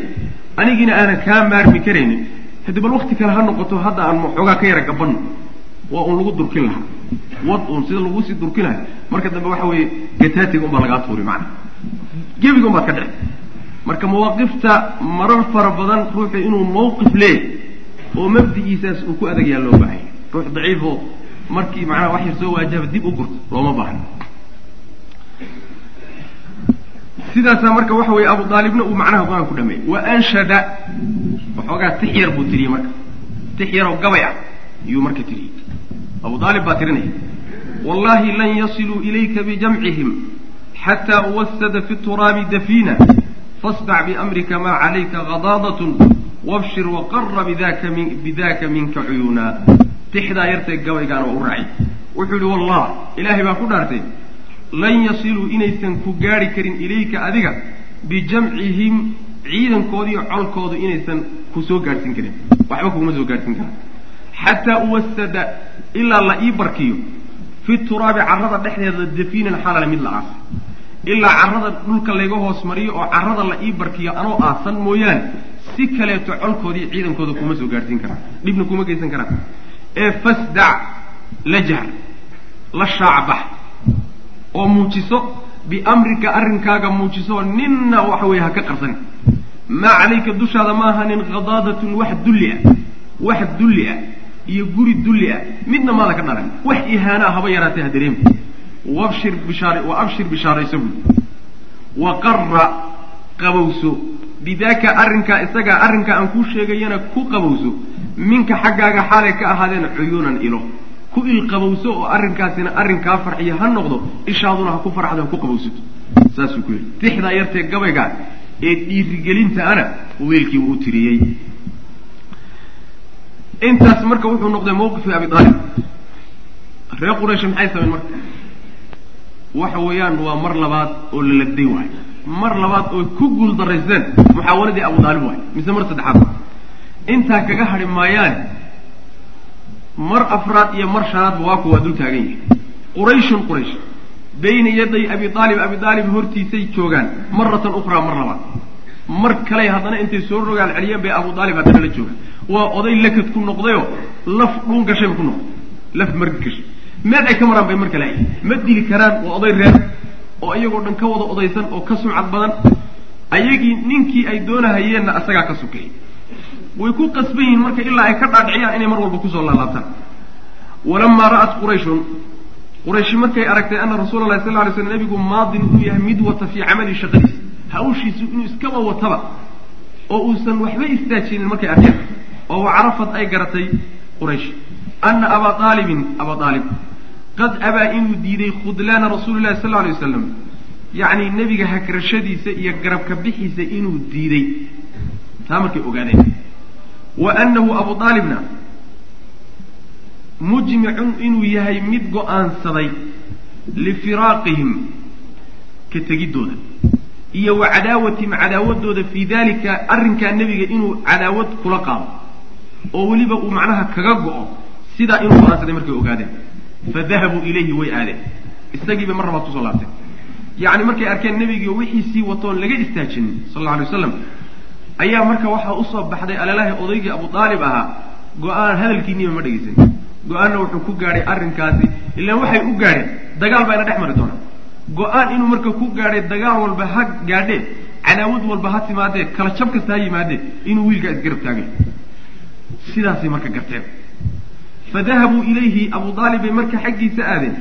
anigiina aanan kaa maarmi karaynin. Hadi bal wakti kale ha noqoto hadda aan xoogaa ka yara gabanno waa un lagu durkin lahaa. Wad un sida lagu sii durkin lahaa. Marka dambe waxa weeye gataatiga un baa lagaa tuuri macana gebiga un baad ka dhici marka mawaaqifta marar fara badan ruuxu inuu mawqif leeyahy oo mabdigiisaas uu ku adag yaa loo baahaya ruux daciifoo markii macnaha wax yar soo waajaba dib u gurto looma baahno sidaasaa marka waxa weeye abu aalibna uu macnaha go'aan ku dhameeyey. Wa anshada waxoogaa tix yar buu tiriyey marka. Tix yaroo gabay ah iyuu marka tiriyey abu aalib baa tirinaya wallahi lan yasiluu ilayka bijamcihim xataa uwasada fi turaabi dafiina fasdac biamrika maa calayka gadaadatun wabshir waqara bidaka min bidaka minka cuyuunaa tixdaa yartee gabaygaana u raacay. Wuxuu yihi wallah ilaahay baa ku dhaartay. Lan yasiluu inaysan ku gaari karin ilayka adiga bijamcihim ciidankoodiiyo colkoodu inaysan ku soo gaadhsiin karin. Waxba kuguma soo gaadhsiin karaan xataa uwasada ilaa la ii barkiyo fi turaabi carrada dhexdeeda dafiinan xalale mid la aasay ilaa carrada dhulka layga hoos mariyo oo carrada la ii barkiyo anoo aasan mooyaane si kaleeto colkoodii ciidankooda kuma soo gaadhsiin karaan. Dhibna kuma geysan karaan ee fasdac la jahr la shaacbax oo muujiso biamrika arrinkaaga muujiso ninna waxa weeye ha ka qarsanin maa calayka dushaada ma ahanin khadaadatun wax dulli ah wax dulli ah iyo guri dulli ah midna maada ka dhalan. Wax ihaanaa haba yaraatee ha dareemi. Wabshir bishaar wa abshir bishaarayso buui wa qarra qabowso. Bidaaka arrinkaa isagaa arrinkaa aan kuu sheegayana ku qabowso. Minka xaggaaga xaalay ka ahaadeen cuyuunan ilo. Ku ilqabowso oo arrinkaasina arrinkaa farxiya ha noqdo ishaaduna ha ku farxdo ha ku qabowsato. Saasuu ku yidhi. Tixdaa yartee gabaygaa ee dhiirigelinta ana weelkii uu u tiriyey. Intaas marka wuxuu noqday mawqifkii abi aalib reer quraysh maxay sameen marka? Waxa weeyaan waa mar labaad oo la lagday waayo mar labaad oo ku guul daraysteen muxaawaladii abu aalib waayo mise mar saddexaad intaa kaga hadhi maayaane mar afraad iyo mar shanaadba waa dul taagan yahay. Qurayshun quraysh bayna yaday abi aalib abi aalib hortiisay joogaan maratan ukhraa mar labaad. Mar kale haddana intay soo rogaal celiyeen bay abu aalib haddana la joogaan. Waa oday lakad ku noqdayoo laf dhuun gashayba ku noqday. Laf margi gashay. Meel ay ka maraan bay mar kale ay ma dili karaan waa oday reer oo iyagoo dhan ka wada odaysan oo ka sumcad badan ayagii ninkii ay doonahayeenna asagaa ka sukeeyey way ku qasban yihiin marka ilaa ay ka dhaadhiciyaan inay mar walba ku soo laalaabtaan. Walamaa ra'at qurayshun qurayshi markay aragtay ana rasuula lahi sal ly slam nabigu maadin uu yahay mid wata fii camali shaqadiisa hawshiisu inuu iskaba wataba oo uusan waxba istaajinin markay arkeen oo wacarafad ay garatay quraysh. Ana abaa aalibin abaa aalib qad abaa inuu diiday khudlaana rasuuli lahi sal lay wasalam yacni nebiga hagrashadiisa iyo garabka bixiisa inuu diiday. Taa markay ogaadeen. Wa annahu abu aalibna mujmicun inuu yahay mid go'aansaday lifiraaqihim ka tegiddooda iyo wa cadaawatihim cadaawadooda fii dalika arrinkaa nebiga inuu cadaawad kula qaado oo weliba uu macnaha kaga go-o sidaa inuu go'aansaday markay ogaadeen fadahabuu ilayhi way aadeen isagiiba mar labaad ku soo laabteen yacni markay arkeen nebigiio wixiisii watoon laga istaajinin sal alla alay waslam ayaa marka waxaa u soo baxday alalahi odaygii abu aalib ahaa go'aan hadalkiiniiba ma dhegaysan go'aanna wuxuu ku gaadhay arrinkaasi ilaan waxay u gaadheen dagaal baa ina dhex mari doonaa go'aan inuu marka ku gaadhay dagaal walba ha gaadhee cadaawad walba ha timaadee kala jab kasta ha yimaadee inuu wiilkaa isgarab taagay sidaasay marka garteen fa dahabuu ilayhi abu aalib bay marka xaggiisa aadeen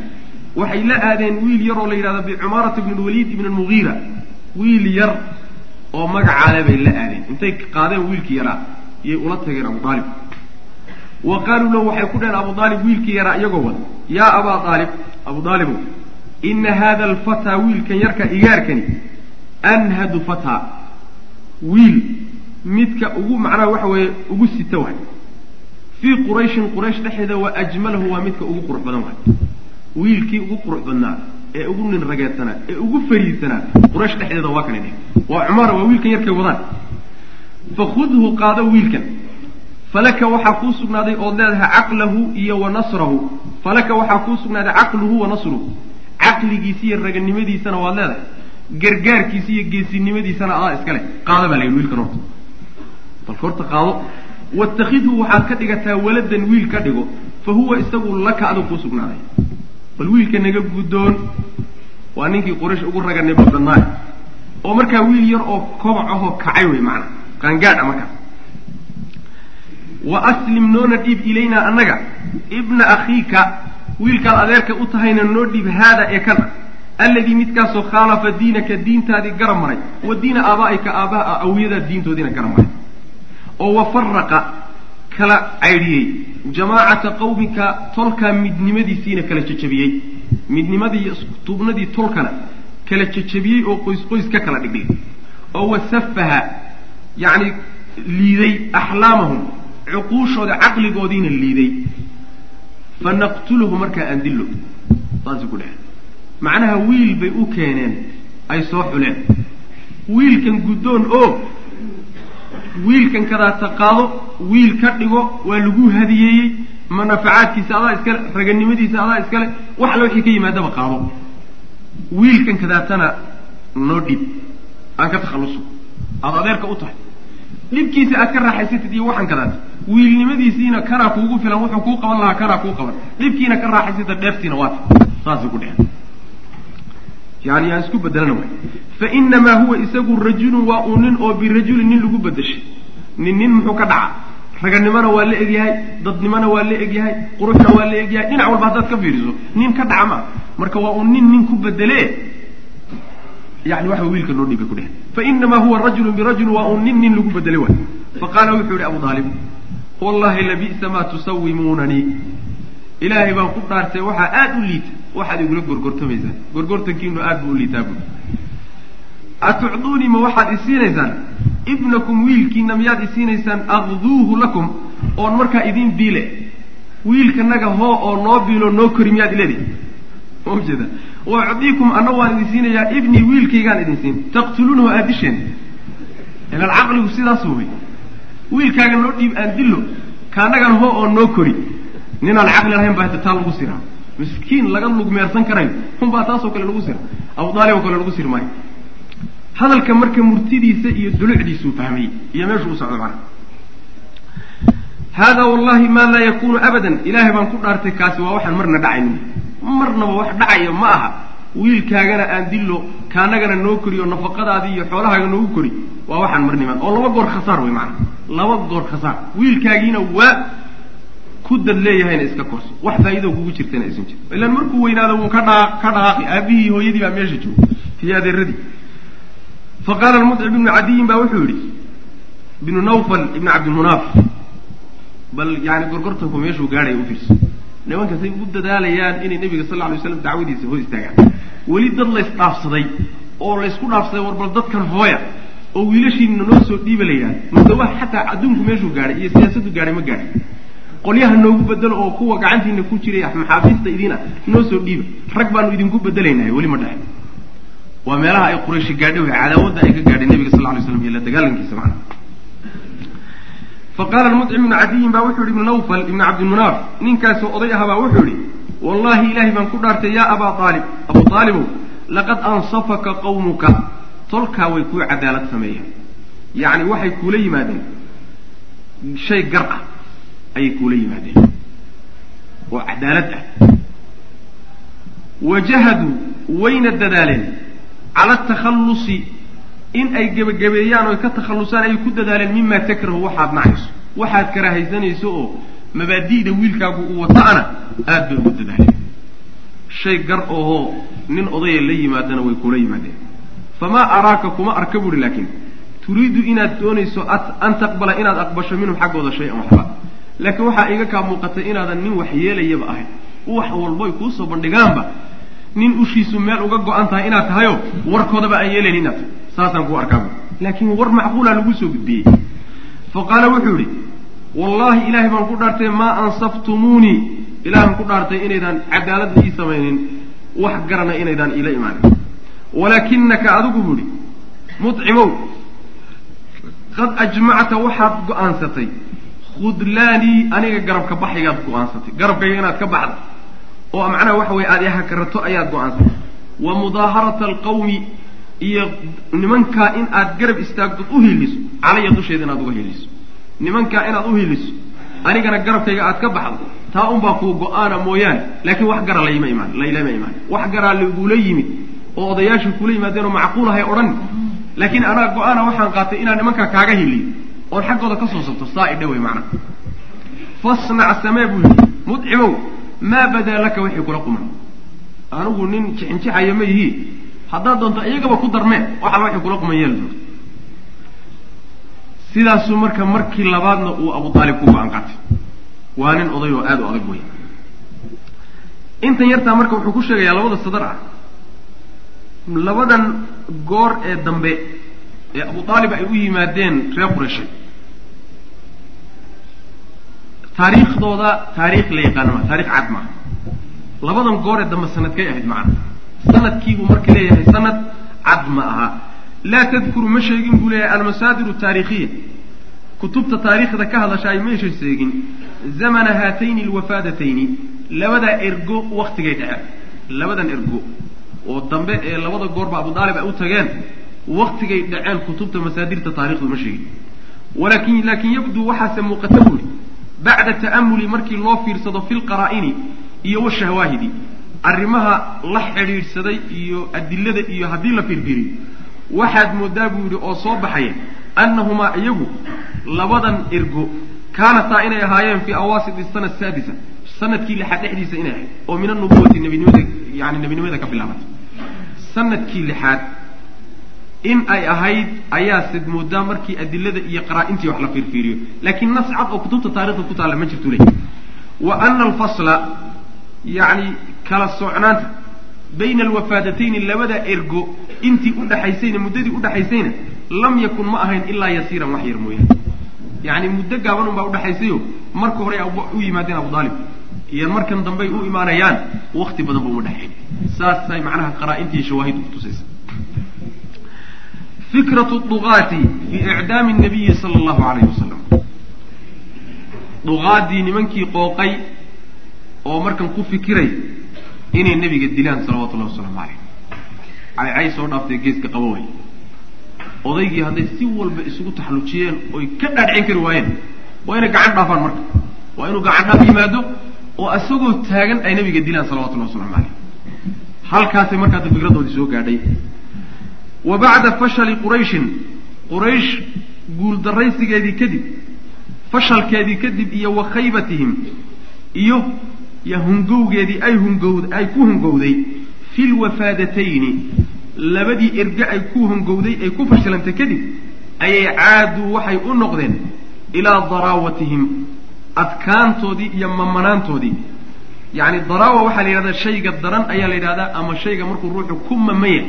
waxay la aadeen wiil yar oo la yidhahdo bicumaarata ibn lwaliid ibn lmugiira wiil yar oo magacaale bay la aadeen intay qaadeen wiilkii yaraa iyay ula tageen abu aalib wa qaaluu lahu waxay ku dhaheen abu aalib wiilkii yaraa iyagoo wada yaa abaa aalib abu aalibow ina hada alfataa wiilkan yarka igaarkani anhadu fataa wiil midka ugu macnaha waxa weeye ugu sita waay fii qurayshin quraysh dhexeeda wa ajmalahu waa midka ugu qurux badan waay. Wiilkii ugu qurux badnaa ee ugu nin rageedsanaa ee ugu fariidsanaa quraysh dhexdeeda waa kana waa cumaara waa wiilkan yarkay wadaan. Fakhudhu qaado wiilkan. Falaka waxaa kuu sugnaaday ood leedahay caqlahu iyo wa nasrahu. Falaka waxaa kuu sugnaaday caqluhu wa nasruhu. Caqligiisa iyo raganimadiisana waad leedahay. Gargaarkiisa iyo geesinimadiisana adaa iska leh. Qaada baa la yidhi wiilkan horta. Balka horta qaado watakidhu waxaad ka dhigataa waladan wiil ka dhigo fa huwa isagu laka adug kuu sugnaaday bal wiilka naga guddoon waa ninkii quraysh ugu raganimo badnaay oo markaa wiil yar oo kobac ahoo kacay wey macana qaangaadh a markaas wa aslim noona dhiib ilaynaa annaga ibna akhiika wiilkaad adeerka u tahayna noo dhiib haada ee kana alladii midkaasoo khaalafa diinaka diintaadii garab maray wa diina aabaa'ika aabbaha awiyadaad diintoodiina garab maray oo wafaraqa kala caydhiyey jamaacata qawmika tolkaa midnimadiisiina kala jejabiyey midnimadii tuubnadii tolkana kala jejabiyey oo qoys qoys ka kala dhigdhigay. Oo wasafaha yacni liiday axlaamahum cuquushooda caqligoodiina liiday fa naqtuluhu markaa aan dillo. Saasay ku dheheen macnaha wiil bay u keeneen ay soo xuleen. Wiilkan guddoon oo wiilkan kadaata qaado wiil ka dhigo waa lagu hadiyeeyey manafacaadkiisa adaa iskale raganimadiisa adaa iskale wax alla wixii ka yimaadaba qaado. Wiilkan kadaatana noo dhib aan ka takhalluso aada adeerka u tahay. Dhibkiisa aad ka raaxaysatid iyo waxaan kadaata wiilnimadiisiina kanaa kuugu filan wuxuu kuu qaban lahaa kanaa kuu qaban. Dhibkiina ka raaxaysata dheeftiina waata saasay ku dheheen yani aan isku bedelana waay fa inamaa huwa isagu rajulun waa uu nin oo birajulin nin lagu bedeshay nin nin muxuu ka dhaca? Raganimona waa la egyahay dadnimona waa la egyahay quruxna waa la egyahay dhinac walba haddaad ka fiiriso nin ka dhaca maa marka waa uu nin nin ku bedele yani waxa wiilka noo dhiibay ku dheh fa inamaa huwa rajulun birajulin waa uu nin nin lagu bedele waay. Faqaala wuxuu yihi abu aalib wallahi labi'sa maa tusawimuunanii. Ilaahay baan ku dhaartay waxaa aada u liita waxaad igula gorgortamaysaan gorgortankiinu aad buu u liitaa buui atucduunii ma waxaad isiinaysaan ibnakum wiilkiina miyaad isiinaysaan aqduuhu lakum oon markaa idiin biile wiilkanaga hoo oo noo biilo noo kori miyaad ileedi ma ujeeda wa ucdiikum anna waan idin siinayaa ibnii wiilkaygaan idin siin. Taqtuluunahu aad disheen. Ilaan caqligu sidaas wey wiilkaaga noo dhiib aan dillo kaanagana hoo oo noo kori. Ninaan caqli lahayn baa taa lagu siraa miskiin laga lugmeersan karayo unbaa taasoo kale lagu sira abu oo kale lagu sir maayo. Hadalka marka murtidiisa iyo dulucdiisuu fahmayey iyo meeshuu u socdo macana hada wallahi maa laa yakunu abadan. Ilaahay baan ku dhaartay kaasi waa waxaan marna dhacaynin. Marnaba wax dhacaya ma aha. Wiilkaagana aan dillo kaanagana noo koriyo nafaqadaadii iyo xoolahaaga noogu kori waa waxaan marnimaan oo laba goor khasaar wey macana laba goor khasaar. Wiilkaagiina waa ku dad leeyahayna iska korso. Wax faa'iidoo kugu jirtana aysan jirin ilaan markuu weynaado wuu ka dhaa ka dhaqaaqi aabihii hooyadii baa meesha jooga. Iyo adeeradii fa qaala almudcib ibnu cadiyin baa wuxuu yidhi ibnu nawfal ibnu cabdimunaaf bal yani gorgortanku meeshuu gaadhaya u fiirso. Nimankasay u dadaalayaan inay nebiga sal alay waslam dacwadiisa hor istaagaan. Weli dad laysdhaafsaday oo laysku dhaafsaday war dadkan hooya oo wiilashiina noo soo dhiiba la yidhahda madawa xataa adduunku meeshuu gaadhay iyo siyaasaddu gaadhay ma gaadhay qolyaha noogu bedelo oo kuwa gacantiina ku jiray maxaabiista idiina noo soo dhiiba rag baanu idinku bedelaynahay weli ma dhexe waa meelaha ay qurayshi gaadhay way cadaawadda ay ka gaadhay nebiga sal lay slam iyo la dagaalankiisa macana fa qaala almudcim ibnu cadiyin baa wuxuu yihi ibnu nawfal ibnu cabdimunaaf ninkaasoo oday ahabaa wuxuu yihi wallahi ilaahay baan ku dhaartay yaa abaa aalib abu aalibow laqad ansafaka qawmuka. Tolkaa way kuu cadaalad sameeyeen. Yacni waxay kuula yimaadeen shay gar ah ayay kuula yimaadeen. Oo cadaalad ah. Wajahaduu wayna dadaaleen cala atakhallusi in ay gebagabeeyaan oy ka takhallusaan ayay ku dadaaleen mima takrahu waxaad nacayso waxaad karaahaysanayso oo mabaadi'da wiilkaagu uu wataana aad bay ugu dadaaleen. Shay gar ohoo nin odaya la yimaadana way kula yimaadeen. Famaa araaka kuma arka buuhi laakiin turiidu inaad doonayso an taqbala inaad aqbasho minhum xaggooda shay-an waxba laakiin waxaa iga kaa muuqatay inaadan nin wax yeelayaba ahayn. Wax walboy kuusoo bandhigaanba. Nin ushiisu meel uga go-an tahay inaad tahayo warkoodaba aan yeelayn inaad tahay saasaan kuu arkaa laakiin war macquulaa lagu soo gudbiyey. Fa qaala wuxuu yidhi wallaahi ilaahay baan ku dhaartay maa ansaftumuunii ilaahan ku dhaartay inaydaan cadaaladna ii samaynin wax garana inaydaan iila imaanin. Walaakinaka adigu buuhi mucimow qad ajmacta waxaad go'aansatay khudlaanii aniga garabka baxaygaad go'aansatay. Garabkayga inaad ka baxda oo macnaha waxa weye aada ihakarato ayaad go'aansatay. Wa mudaaharata alqawmi iyo nimankaa in aad garab istaagtood u hiiliso calaya dusheeda inaad uga hiiliso. Nimankaa inaad u hiiliso anigana garabkayga aad ka baxdo taa unbaa kuu go'aana mooyaane. Laakiin wax gara layma imaan laylama imaan. Wax garaa lagula yimid oo odayaashii kula yimaadeen oo macquulahay odhan. Laakiin anaa go'aana waxaan qaatay inaan nimankaa kaaga hiliyo oon xaggooda ka soo sabto saa idha wey macnaha fasnac samee buu yidhi mudcimow maa badaa laka wixii kula quman? Anigu nin jixinjixaya ma yihii haddaad doonto iyagaba ku darmee waxala waxay kula quman yeeli doonto. Sidaasuu marka markii labaadna uu abu aalib ku go'aan qaatay. Waa nin oday oo aada u adag wey intan yartaa marka wuxuu ku sheegayaa labada sadar ah. Labadan goor ee dambe ee abu aalib ay u yimaadeen reer qurayshay taariikhdooda taariikh la yaqaano maa taarikh cad maaha labadan goor ee dambe sanadkay ahayd macana sanadkiibuu marka leeyahay sanad cad ma aha. Laa tadkuru ma sheegin buu leeyahay almasaadir taarikhiya kutubta taariikhda ka hadashaay mayshay sheegin zamana haatayni alwafaadatayni labadaa ergo waktigay dhaceen labadan ergo. Oo dambe ee labada goorba abu aalib ay u tageen waktigay dhaceen kutubta masaadirta taarikhdu ma sheegin. Walakin laakin yabduu waxaase muuqata buuri bacda ta'amuli markii loo fiirsado fi lqaraa'ini iyo washahwaahidi arrimaha la xidhiidhsaday iyo adilada iyo haddii la fiirfiiriyo waxaad moodaa buu yidhi oo soo baxaya annahumaa iyagu labadan ergo kaanataa inay ahaayeen fii awaasit sana saadisa sannadkii lixaad dhexdiisa inay ahayd oo min anubuwati nebinimada yani nebinimada ka bilaabatay sannadkii lixaad in ay ahayd ayaase moodaa markii adilada iyo qaraa-intii wax la fiirfiiriyo laakiin nas cad oo kutubta taarikhda ku taalla ma jirtu ley wa ana alfasla yacni kala socnaanta bayna alwafaadatayni labada ergo intii udhaxaysayna muddadii udhaxaysayna lam yakun ma ahayn ilaa yasiiran wax yar mooyaane. Yacni muddo gaaban un baa udhaxaysayo marka hore u yimaadeen abu aalib iyo markan dambey u imaanayaan wakti badan ba uma dhexayn saasay macnaha qaraa-intii shawaahid kutusaysa fikratu dugaati fi icdaami nabiyi sala allahu alayhi wasalam dugaadii nimankii qooqay oo markan ku fikiray inay nebiga dilaan salawatullahi wasalaamu caleyh caycay soo dhaaftay geeska qabo way odaygii hadday si walba isugu taxallujiyeen oy ka dhaadhicin kari waayeen waa inay gacan dhaafaan marka waa inuu gacan dhaaf yimaado oo isagoo taagan ay nebiga dilaan salawatullahi waslamu caleyh halkaasay markaasa fikradoodii soo gaadhay wa bacda fashali qurayshin quraysh guuldaraysigeedii kadib fashalkeedii kadib iyo wa khaybatihim iyo yo hungowgeedii ay hungowd ay ku hungowday fi lwafaadatayni labadii erge ay ku hungowday ay ku fashilantay kadib ayay caaduu waxay u noqdeen ilaa daraawatihim adkaantoodii iyo mamanaantoodii. Yacni daraawa waxaa la yidhahdaa shayga daran ayaa la yidhahdaa ama shayga markuu ruuxu ku mamaya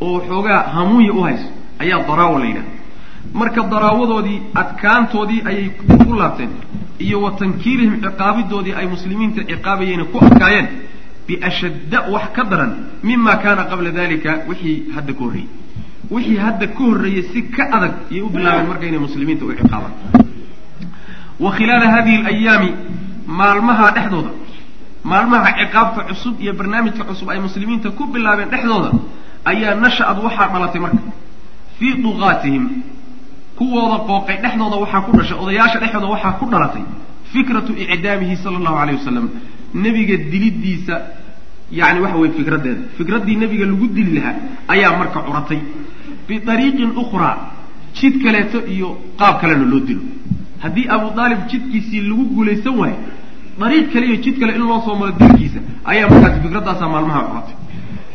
oo xoogaa hamuunya u hayso ayaa daraawa la yidhahda marka daraawadoodii adkaantoodii ayay ku laabteen iyo wa tankiirihim ciqaabidoodii ay muslimiinta ciqaabayeen ku adkaayeen biashadda wax ka daran mima kaana qabla dalika wixii hadda ka horreeyey. Wixii hadda ka horreeyey si ka adag ayay u bilaabeen marka inay muslimiinta u ciqaabaan. Wa khilaala hadihi alayaami maalmaha dhexdooda maalmaha ciqaabta cusub iyo barnaamijka cusub ay muslimiinta ku bilaabeen dhexdooda ayaa nasha-ad waxaa dhalatay marka. Fii duqaatihim kuwooda qooqay dhexdooda waxaa ku dhashay odayaasha dhexdooda waxaa ku dhalatay fikratu icdaamihi sala allahu alayh wasalam nebiga dilidiisa yani waxa weye fikraddeeda fikraddii nebiga lagu dili lahaa ayaa marka curatay. Biariiqin ukhraa jid kaleeto iyo qaab kalena loo dilo. Haddii abu aalib jidkiisii lagu guulaysan waayo dariiq kale iyo jid kale in loo soo maro dilkiisa ayaa markaasi fikraddaasaa maalmaha curatay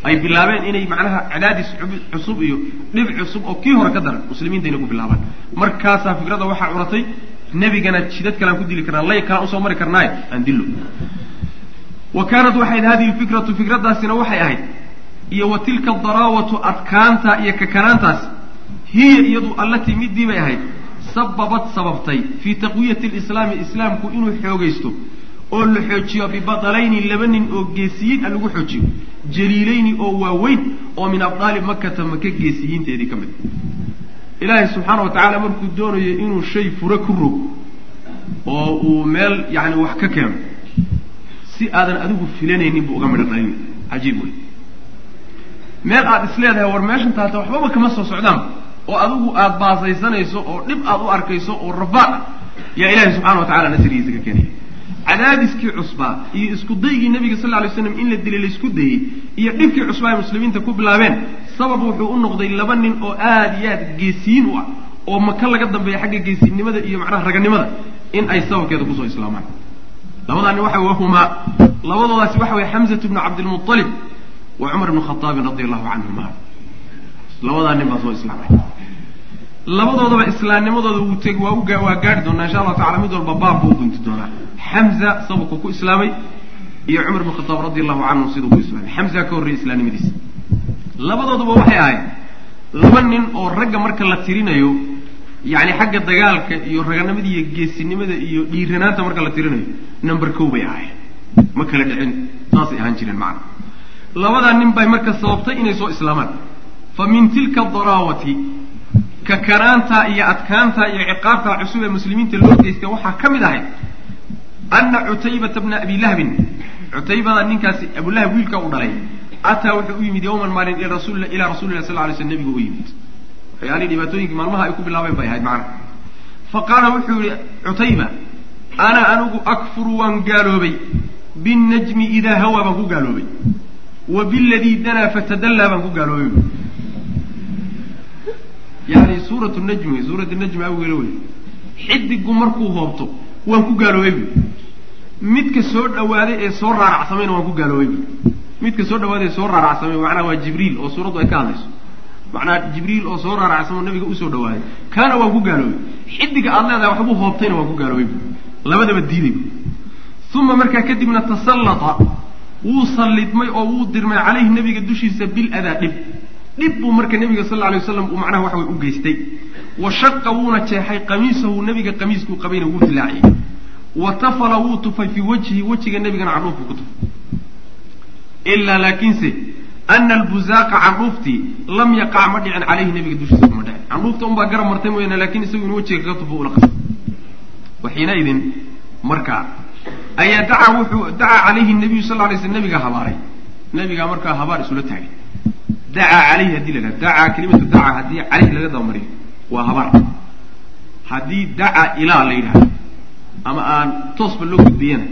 ay bilaabeen inay macnaha cadaadis cusub iyo dhib cusub oo kii hore ka daran muslimiinta ku bilaabaan. Markaasaa fikradda waxaa curatay nebigana jidad kalean ku dili karnaa lay kalaan u soo mari karnaaye aan dillo. Wa kaanat waxay ahayd hadihi lfikratu fikraddaasina waxay ahayd iyo wa tilka daraawatu adkaanta iyo kakanaantaas hiya iyadu allatii middii bay ahayd sababad sababtay fii taqwiyati lislaami islaamku inuu xoogaysto oo la xoojiyo bibadalayni laba nin oo geesiyiin a lagu xoojiyo jaliilayni oo waaweyn oo min abdaali makata maka geesiyiinteedii ka mid ilaahay subxaana wa tacaala markuu doonayo inuu shay fure ku rog oo uu meel yani wax ka keeno si aadan adigu filanaynin buu uga midho dhalin cajiib wey meel aada is leedahay war meeshan taata waxbaba kama soo socdaan oo adigu aada baasaysanayso oo dhib aada u arkayso oo rafaad ah yaa ilaahay subxana wa tacala nasrigiisa ka keenaya cadaadiskii cusbaa iyo isku daygii nabiga sal ly slam in la dilay la isku dayey iyo dhibkii cusbaa ay muslimiinta ku bilaabeen sabab wuxuu u noqday laba nin oo aada iyo aad geesiyiin u ah oo maka laga dambeeya xagga geesinimada iyo macnaha raganimada in ay sababkeeda ku soo islaamaan. Labadaa nin waxa wahumaa labadoodaasi waxa weye xamzatu bnu cabdilmualib wa cumar bnu khataabin radi allahu canhuma labadaa nin baa soo islaamay. Labadoodaba islaamnimadooda waa u gaari doonaa insha allahu tacala mid walba baab buu gunti doonaa xamza sababku ku islaamay iyo cumar bnu khataab radi allahu canhu siduu ku islaamay. Xamza ka horreeyay islaamnimadiisa labadooduba waxay ahayd laba nin oo ragga marka la tirinayo yacni xagga dagaalka iyo raganimada iyo geesinimada iyo dhiiranaanta marka la tirinayo number kow bay ahayd ma kala dhicin saasay ahaan jireen macana labadaa nin bay marka sababtay inay soo islaamaan. Fa min tilka daraawati kakanaanta iyo adkaanta iyo ciqaabta cusub ee muslimiinta loo geystay waxaa ka mid ahayd ana cutaybata bna abi lahbin cutaybada ninkaasi abulahab wiilka u dhalay ataa wuxuu u yimid yawman maalin ilaa rasuli lah sal lay sl nabigu u yimid waxyaalihii dhibaatooyinkii maalmaha ay ku bilaabeen bay ahayd macana fa qaala wuxuu yihi cutayba ana anigu akfuru waan gaaloobay binnajmi idaa hawaa baan ku gaaloobay wa biladii danaa fatadallaa baan ku gaaloobay yani suurat najmi wey suurat najmi awgeela wey xidigu markuu hoobto waan ku gaaloobay bu midka soo dhawaaday ee soo raaracsamayna waan ku gaaloobay midka soo dhawaaday ee soo raaracsamay macnaha waa jibriil oo suuraddu ay ka hadlayso. Macnaha jibriil oo soo raaracsamo nabiga u soo dhawaaday kaana waan ku gaaloobay xidiga aada leedahay waxbuu hoobtayna waan ku gaaloobay labadaba diiday uma markaa kadibna tasallata. Wuu sallidmay oo wuu dirmay calayhi nabiga dushiisa bil adaa dhib. Dhib buu marka nabiga sal alay waslam uu macnaha waxa way u geystay. Wa shaqa wuuna jeexay qamiisahu nabiga qamiiskuu qabayna wuu dilaaciyey wa tafala wuu tufay fii wajhi wejiga nabigana candhuufbuu ku tufay. Ilaa laakiinse ana albuzaaqa candhuuftii lam yaqac ma dhicin calayhi nabiga dushiisa kuma dhicin. Candhuufta unbaa garab martay mooyaane laakiin isagu in wejiga kaga tufo ula qasay. Wa xiinaidin markaa ayaa dacaa wuxuu dacaa calayhi nabiyu sal lay sl nabigaa habaaray. Nabigaa markaa habaar isula taagay. Dacaa calayhi haddii la dacaa kelimatu dacaa haddii calayhi laga dabamariyo waa habaar. Haddii dacaa ilaa la yidhahdo ama aan toosba loo gudbiyana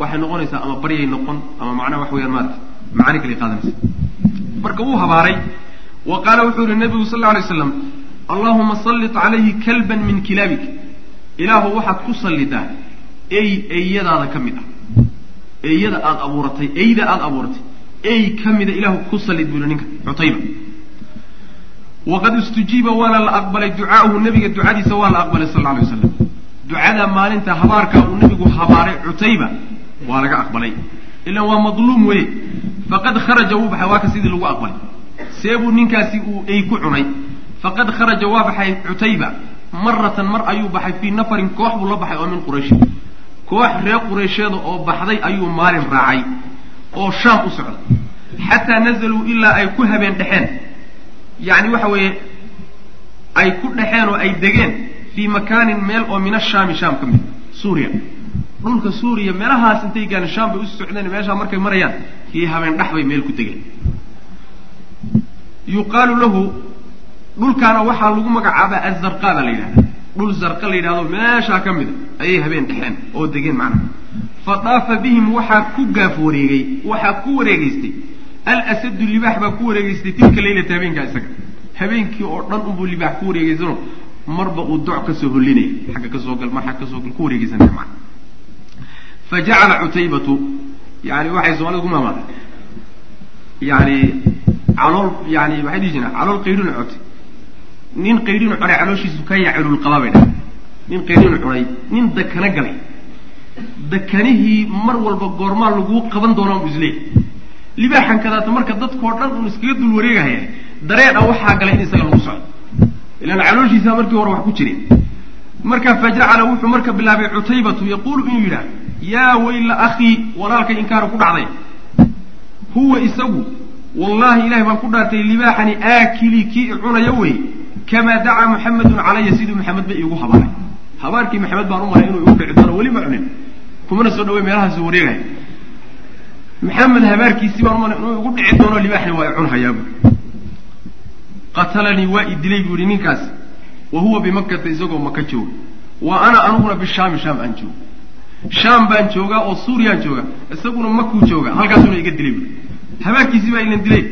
waxay noqonaysaa ama baryay noqon ama macnaha wax weyaan maarata macaani kale qaadanaysa marka wuu habaaray. Wa qaala wuxuu yihi nabigu sal lla alay slam allahuma sallit calayhi kalban min kilaabik. Ilaahu waxaad ku sallidaa ey eeyadaada ka mid ah. Eeyada aada abuuratay eyda aada abuuratay ey ka mida ilaahu ku sallid buu yihi ninka cutayba. Waqad istujiiba waana la aqbalay ducaauhu nabiga ducadiisa waa la aqbalay sal lla alay waslam ducada maalinta habaarka uu nabigu habaaray cutayba waa laga aqbalay. Ilan waa madluum weye faqad kharaja wuu baxay waa ka sidii lagu aqbalay. Seebuu ninkaasi uu ey ku cunay. Faqad kharaja waa baxay cutayba. Maratan mar ayuu baxay fii nafarin koox buu la baxay oo min quraysh. Koox reer quraysheeda oo baxday ayuu maalin raacay oo shaam u socda xataa nazaluu ilaa ay ku habeen dhexeen. Yacni waxa weeye ay ku dhexeen oo ay degeen fii makaanin meel oo min ashaami shaam ka mid suuriya dhulka suuriya meelahaas intay gaalen shaam bay u socdeen meeshaa markay marayaan kii habeen dhex bay meel ku degeen yuqaalu lahu dhulkaana waxaa lagu magacaabaa azarqa baa la yidhahda dhul zarqa la yidhahdo meeshaa ka mida ayay habeen dhexeen oo degeen macnaha fa daafa bihim waxaa ku gaaf wareegay waxaa ku wareegeystay alasadu libaax baa ku wareegeystay tilka leylata habeenkaa isaga habeenkii oo dhan unbuu libaax ku wareegeysano marba uu doc ka soo hollinaya xagga ka soo gal mar xagga ka soo gal ku wareegeysanaya macna fa jacala cutaybatu yani waxay soomaalida ku maamaada yani calool yani maxay dhihi jiraan calool qaydhina cotay nin qaydhinu cunay calooshiisu ka yacelul qabaa bay dhahay nin qaydhinu cunay nin dakana galay. Dakanihii mar walba goormaa laguu qaban doonaa bu isleey libaaxan kadaata marka dadkao dhan uun iskaga dul wareegahaya dareen a waxaa galay in isaga lagu socdo ilaan calooshiisa markii hore wax ku jireen marka fajacala wuxuu marka bilaabay cutaybatu yaquulu inuu yidhaah yaa wayla akhii walaalkay inkaara ku dhacday huwa isagu wallahi ilahay baan ku dhaartay libaaxani aakilii kii cunaya wey kamaa dacaa muxamedun calaya siduu maxamed ba iigu habaaray habaarkii maxamed baan u maray inuu igu dhici doono weli ma cunin kumana soo dhawey meelahaasu wareegaya maxamed habaarkiisii baan u maray inuu igu dhici doono libaaxni waa i cunhayaabu qatalanii waa i dilay buu yihi ninkaas wa huwa bimakkata isagoo maka jooga. Wa ana aniguna bishaami shaam aan jooga. Shaam baan joogaa oo suuriyaan jooga isaguna makuu jooga halkaasuna iga dilay buui habaarkiisii baa ilan dilay.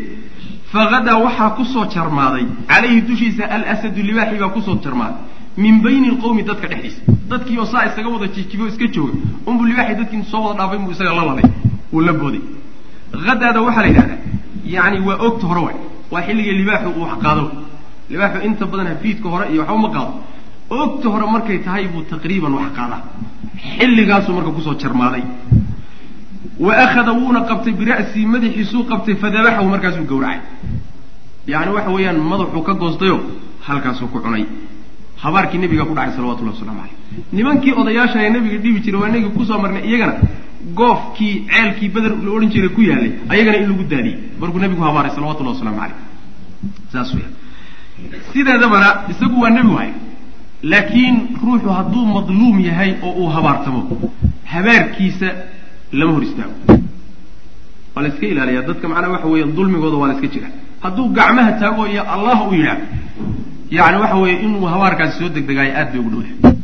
Fagadaa waxaa ku soo jarmaaday calayhi dushiisa alasadu libaaxi baa ku soo jarmaaday. Min bayni lqowmi dadka dhexdiisa. Dadkii oo saa isaga wada jijibo iska jooga unbuu libaaxi dadkii soo wada dhaafay buu isaga la laday uu la booday hadaada waxaa la yidhahdaa yani waa ogta hore waay waa xilligii libaaxu uu wax qaado libaaxu inta badan hafiidka hore iyo waxba ma qaado. Ogta hore markay tahay buu taqriiban wax qaadaa xilligaasuu marka ku soo jarmaaday. Wa akhada wuuna qabtay bira'sii madaxiisuu qabtay fadabaxahu markaasuu gawracay yani waxa weeyaan madaxuu ka goostayo halkaasuu ku cunay. Habaarkii nabiga ku dhacay salawatullahi waslamu caleyh nimankii odayaasha ee nabiga dhibi jiray waa inagii ku soo marnay iyagana goofkii ceelkii beder la odhan jiray ku yaalay ayagana in lagu daadiyey. Markuu nabigu habaaray salawatullahi waslamu caleyh saas weya sideedabana isagu waa nebi waay laakiin ruuxu hadduu madluum yahay oo uu habaartamo habaarkiisa lama hor istaago waa la iska ilaaliyaa. Dadka macnaha waxa weeye dulmigooda waa la iska jira. Hadduu gacmaha taago iyo allah u yidhaah yani waxa weeye inuu habaarkaasi soo degdegaayo aad bay ugu dhowdahay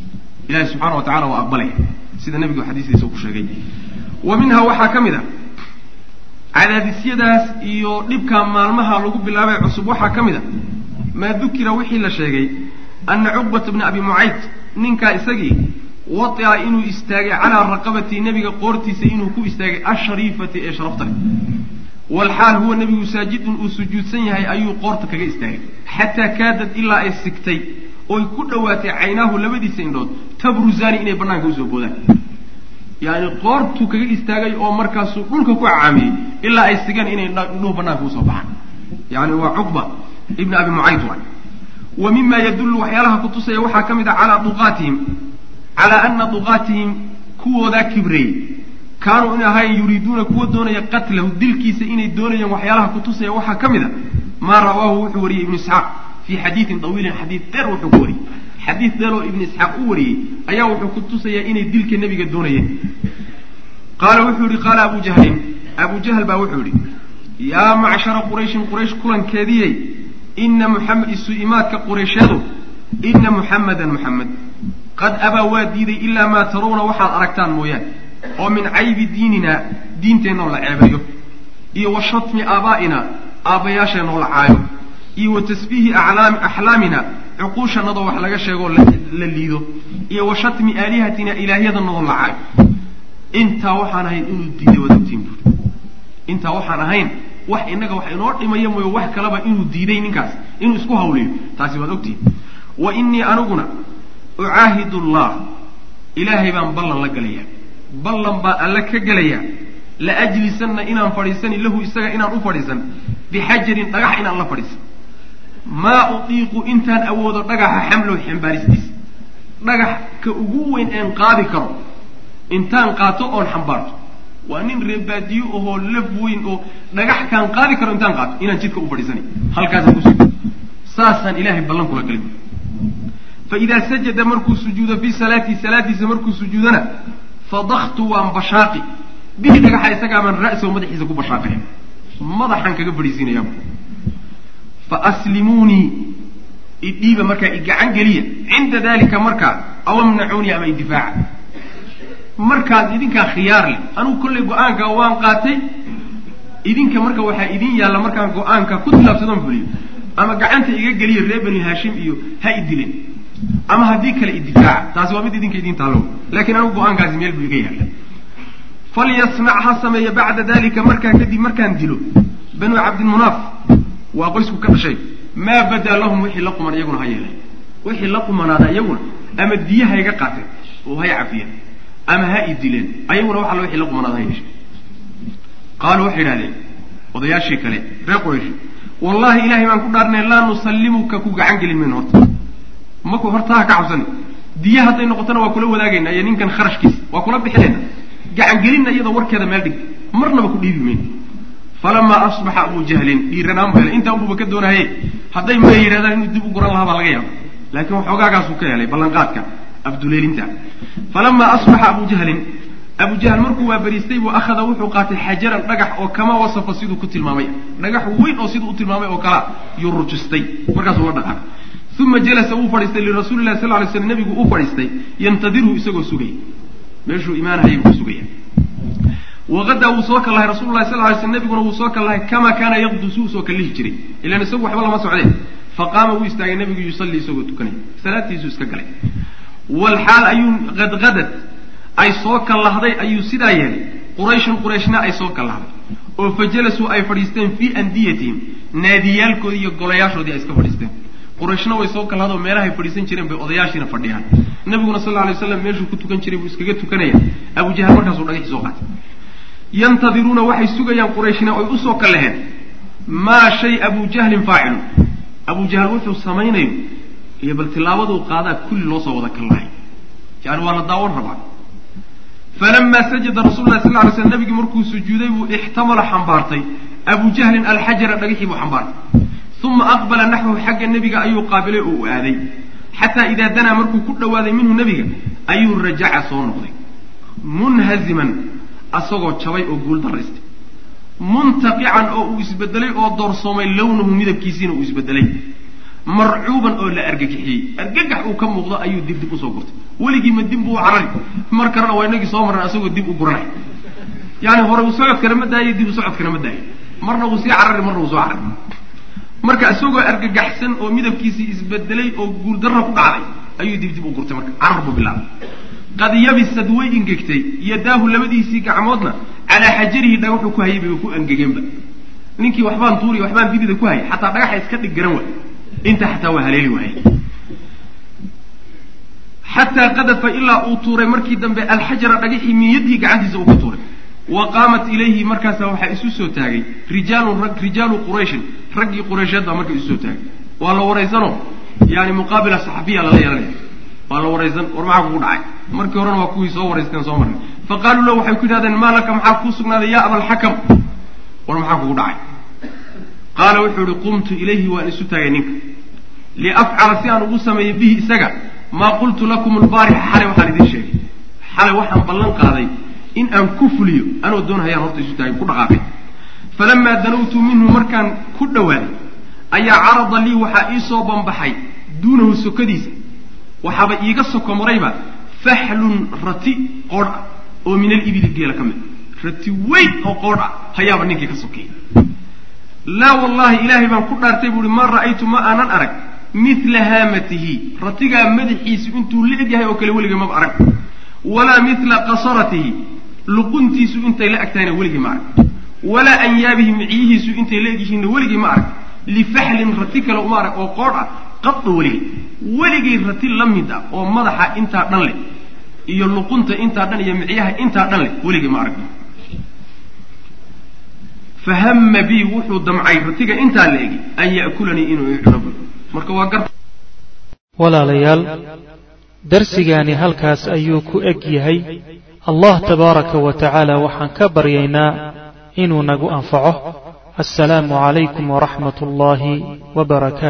ilahi subxaana wa tacala waa aqbalaya. Sida nabigu xadiistiisa ku sheegay wa minhaa waxaa ka mid a. Cadaadisyadaas iyo dhibka maalmaha lagu bilaabay cusub waxaa ka mid a. Maa dukira wixii la sheegay ana cuqbata bna abi mucayd ninkaa isagii watia inuu istaagay calaa raqabati nebiga qoortiisa inuu ku istaagay ashariifati ee sharafta leh. Walxaal huwa nebigu saajidun uu sujuudsan yahay ayuu qoorta kaga istaagay. Xataa kaadad ilaa ay sigtay oy ku dhowaatay caynaahu labadiisa indhood tabruzaani inay banaanka u soo boodaan yani qoortuu kaga istaagay oo markaasuu dhulka ku caamiyey ilaa ay sigeen inay indhuhu banaanka u soo baxaan. Yani waa cuqba ibna abi mucayd waay. Wa mima yadullu waxyaalaha kutusaya waxaa ka mid a calaa duqaatihim calaa ana duqaatihim kuwoodaa kibreeyey kaanuu in ahayn yuriiduuna kuwa doonaya qatlahu dilkiisa inay doonayaan waxyaalaha kutusaya waxaa ka mid a maa rawaahu wuxuu wariyey ibnu isxaaq fii xadiidin tawiilin xadiid dheer wuxuu ku wariyey xadiid dheer oo ibnu isxaaq u wariyey ayaa wuxuu kutusayaa inay dilka nebiga doonayeen. Qaala wuxuu yihi qaala abu jahlin abu jahl baa wuxuu yihi yaa macshara qurayshin quraysh kulankeediyey ina muxamed isu imaadka quraysheedu ina muxamedan muxamed qad abaa waa diiday ilaa maa tarawna waxaad aragtaan mooyaane oo min caybi diinina diinteennaoo la ceebeeyo iyo wa shatmi aabaa'ina aabbayaasheennaoo la caayo iyo wa tasbiihi alaam axlaamina cuquushanadoo wax laga sheegoo la liido iyo wa shatmi aalihatina ilaahyadanadoo la caayo intaa waxaan ahayn inuu diiday waad ogtiin buuri intaa waxaan ahayn wax innaga wax inoo dhimaya mooyo wax kaleba inuu diiday ninkaas inuu isku hawliyo. Taasi waad ogtihin wa innii aniguna ucaahidu allah ilaahay baan ballan la galayaa. Ballan baan alle ka gelayaa la ajlisanna inaan fadhiisani lahu isaga inaan u fadhiisan. Bixajarin dhagax inaan la fadhiisan maa utiiqu intaan awoodo dhagaxa xamlow xambaaristiisa dhagax ka ugu weyn een qaadi karo intaan qaato oon xambaarto. Waa nin reebaadiyo ahoo laf weyn oo dhagax kaan qaadi karo intaan qaato inaan jidka u fadhiisanay. Halkaasaan kusi saasaan ilahay ballan kula galay faidaa sajada markuu sujuudo fii salaatii salaadiisa markuu sujuudana fadaktu waan bashaaqi. Bihi dhagaxa isagaabaan ra'sahu madaxiisa ku bashaaqaya madaxaan kaga fadhiisiinayaa fa aslimuunii idhiiba markaa igacan geliya. Cinda dalika markaa aw amnacuuni ama idifaaca markaas idinkaa khiyaar leh. Anugu kollay go'aanka waan qaatay idinka marka waxaa idin yaalla markaan go'aanka ku tilaabsadon fuliyo. Ama gacanta iga geliya reer bani haashim iyo ha idilin ama haddii kale idifaaca taasi waa mid idinka idin taallo laakiin anugu go'aankaasi meel buu iga yaalla falyasnac ha sameeya bacda dalika markaa kadib markaan dilo. Banu cabdilmunaaf waa qoysku ka dhashay. Maa badaa lahum wixii la quman iyaguna ha yeelay. Wixii la qumanaada iyaguna ama diya ha iga qaateen oo hay cafiyeen ama ha i dileen ayaguna wax alla wixii la qumanaada ha yeeshay. Qaaluu waxay idhahdeen odayaashii kale reer qurayshi wallahi ilahay baan ku dhaarnay laa nusallimuka ku gacan gelin mayno horta. Maku horta ha ka cabsani diya hadday noqotona waa kula wadaagayna iyo ninkan kharashkiisa waa kula bixinayna. Gacangelinna iyadoo warkeeda meel dhig. Marnaba ku dhiibi mayno falamaa asbaxa abu jahlin dhiiranaan bu helay intaa unbuba ka doonahaye hadday maya yidhahdaan inuu dib u guran lahaa baa laga yaaba laakiin waxoogaagaasuu ka helay ballanqaadka abduleelinta falamaa asbaxa abu jahlin abu jahl markuu waa beriistay buu akhada wuxuu qaatay xajaran dhagax oo kama wasafa siduu ku tilmaamay dhagax weyn oo siduu u tilmaamay oo kala yuu rujistay markaasuu la dhaqaaqay uma jalasa wuu fadhiistay lirasuuli lahi sal lay slam nabigu u fadhiistay yantadirhu isagoo sugaya meeshuu imaanahayay buu sugaya waqadaa wuu soo kallahay rasulu lahi sal lay sl nabiguna wuu soo kallahay kama kaana yaqdu si uu soo kallihi jiray. Ilan isagu waxba lama socdeen. Faqaama wuu istaagay nabigu yusallii isagoo tukanaya salaadtiisuu iska galay. Walxaal ayuu qadqadad ay soo kallahday ayuu sidaa yeelay. Qurayshun qurayshna ay soo kallahday oo fa jalasuu ay fadhiisteen fii andiyatihim naadiyaalkoodii iyo golayaashoodii ay iska fadhiisteen. Qurayshna way soo kallahdo meelahay fadhiisan jireen bay odayaashiina fadhiyaan. Nabiguna sal alay waslam meeshuu ku tukan jiray buu iskaga tukanaya. Abu jahal markaasuu dhagaxii soo qaatay yantadiruuna waxay sugayaan qurayshina oy u soo kallaheen maa shay abu jahlin faacilun abu jahl wuxuu samaynayo iyo bal tilaabaduu qaadaa kulli loo soo wada kallahay yani waa la daawan rabaa. Falamaa sajada rasul lah sal ly sl nabigii markuu sujuuday buu ixtamala xambaartay. Abu jahlin alxajara dhagaxii buu xambaartay. Uma aqbala naxwahu xagga nebiga ayuu qaabilay oo u aaday. Xataa idaa danaa markuu ku dhawaaday minhu nebiga ayuu rajaca soo noqday. Munhaziman asagoo jabay oo guul daraystay muntaqican oo uu isbedelay oo doorsoomay lownahu midabkiisiina uu isbedelay. Marcuuban oo la argagixiyey. Argagax uu ka muuqdo ayuu dib dib u soo gurtay. Weligii ma dib buu u carari mar kalena waa inagii soo marnay asagoo dib u guranay. Yani hore uu socodkana ma daayo dib u socodkana ma daayo. Marna wuu sii carari marna wuu soo carari marka isagoo argagaxsan oo midabkiisii isbedelay oo guuldarra ku dhacday ayuu dib dib u gurtay marka. Carar buu bilaabay qad yabisad way ingegtay yadaahu labadiisii gacmoodna calaa xajarihi dhagaxuu ku hayay bay ku angegeenba ninkii waxbaan tuuriy waxbaan dibida ku hayay xataa dhagaxa iska dhig garan waay. Inta xataa waa haleeli waayay xataa qadafa ilaa uu tuuray markii dambe alxajara dhagaxii min yadihi gacantiisa uu ka tuuray. Wa qaamat ilayhi markaasa waxaa isu soo taagay. Rijaalun rag rijaalu qurayshin raggii quraysheed baa marka isu soo taagay. Waa la waraysanoo yani muqaabila saxabiya lala yeelanaya waa la waraysan war maxaa kugu dhacay markii horena waa kuwii soo waraysteen soo marnay. Fa qaaluu lahu waxay ku yidhahdeen maa laka? Maxaa kuu sugnaaday ya abalxakam war maxaa kugu dhacay? Qaala wuxuu ihi qumtu ilayhi waan isu taagay ninka. Liafcala si aan ugu sameeyo bihi isaga maa qultu lakum albaarixa xalay waxaan idiin sheegay. Xalay waxaan ballan qaaday in aan ku fuliyo anoo doonhayaan horta isu taagay ku dhaqaaqay. Falamaa danawtu minhu markaan ku dhowaaday ayaa carada lii waxaa ii soo banbaxay duunahu sokadiisa. Waxaaba iiga soko marayba faxlun rati qoodh ah oo min alibili geela ka mid. Rati weyn oo qoodh ah hayaaba ninkii ka sokeeyay laa wallahi ilaahay baan ku dhaartay buuhi maa ra'aytu ma aanan arag mila haamatihi. Ratigaa madaxiisu intuu la egyahay oo kale weligay maba arag. Walaa mila qasaratihi luquntiisu intay la eg tahayna weligii ma arag. Walaa anyaabihi miciyihiisu intay la egyihiinna weligii ma arag. Lifaxlin rati kale uma arag oo qoodh ah qadda weligay weligay rati la mid ah oo madaxa intaa dhan leh iyo luqunta intaa dhan iyo micyaha intaa dhan leh weligay ma arag fahama bii wuxuu damcay ratiga intaa la egi an ya'kulanii inuu i cuno marka waa gar walaalayaal darsigaani halkaas ayuu ku eg yahay allah tabaaraka wa tacaala waxaan ka baryaynaa inuu nagu anfaco. Assalaamu calaykum waraxmat ullaahi wbarakaatu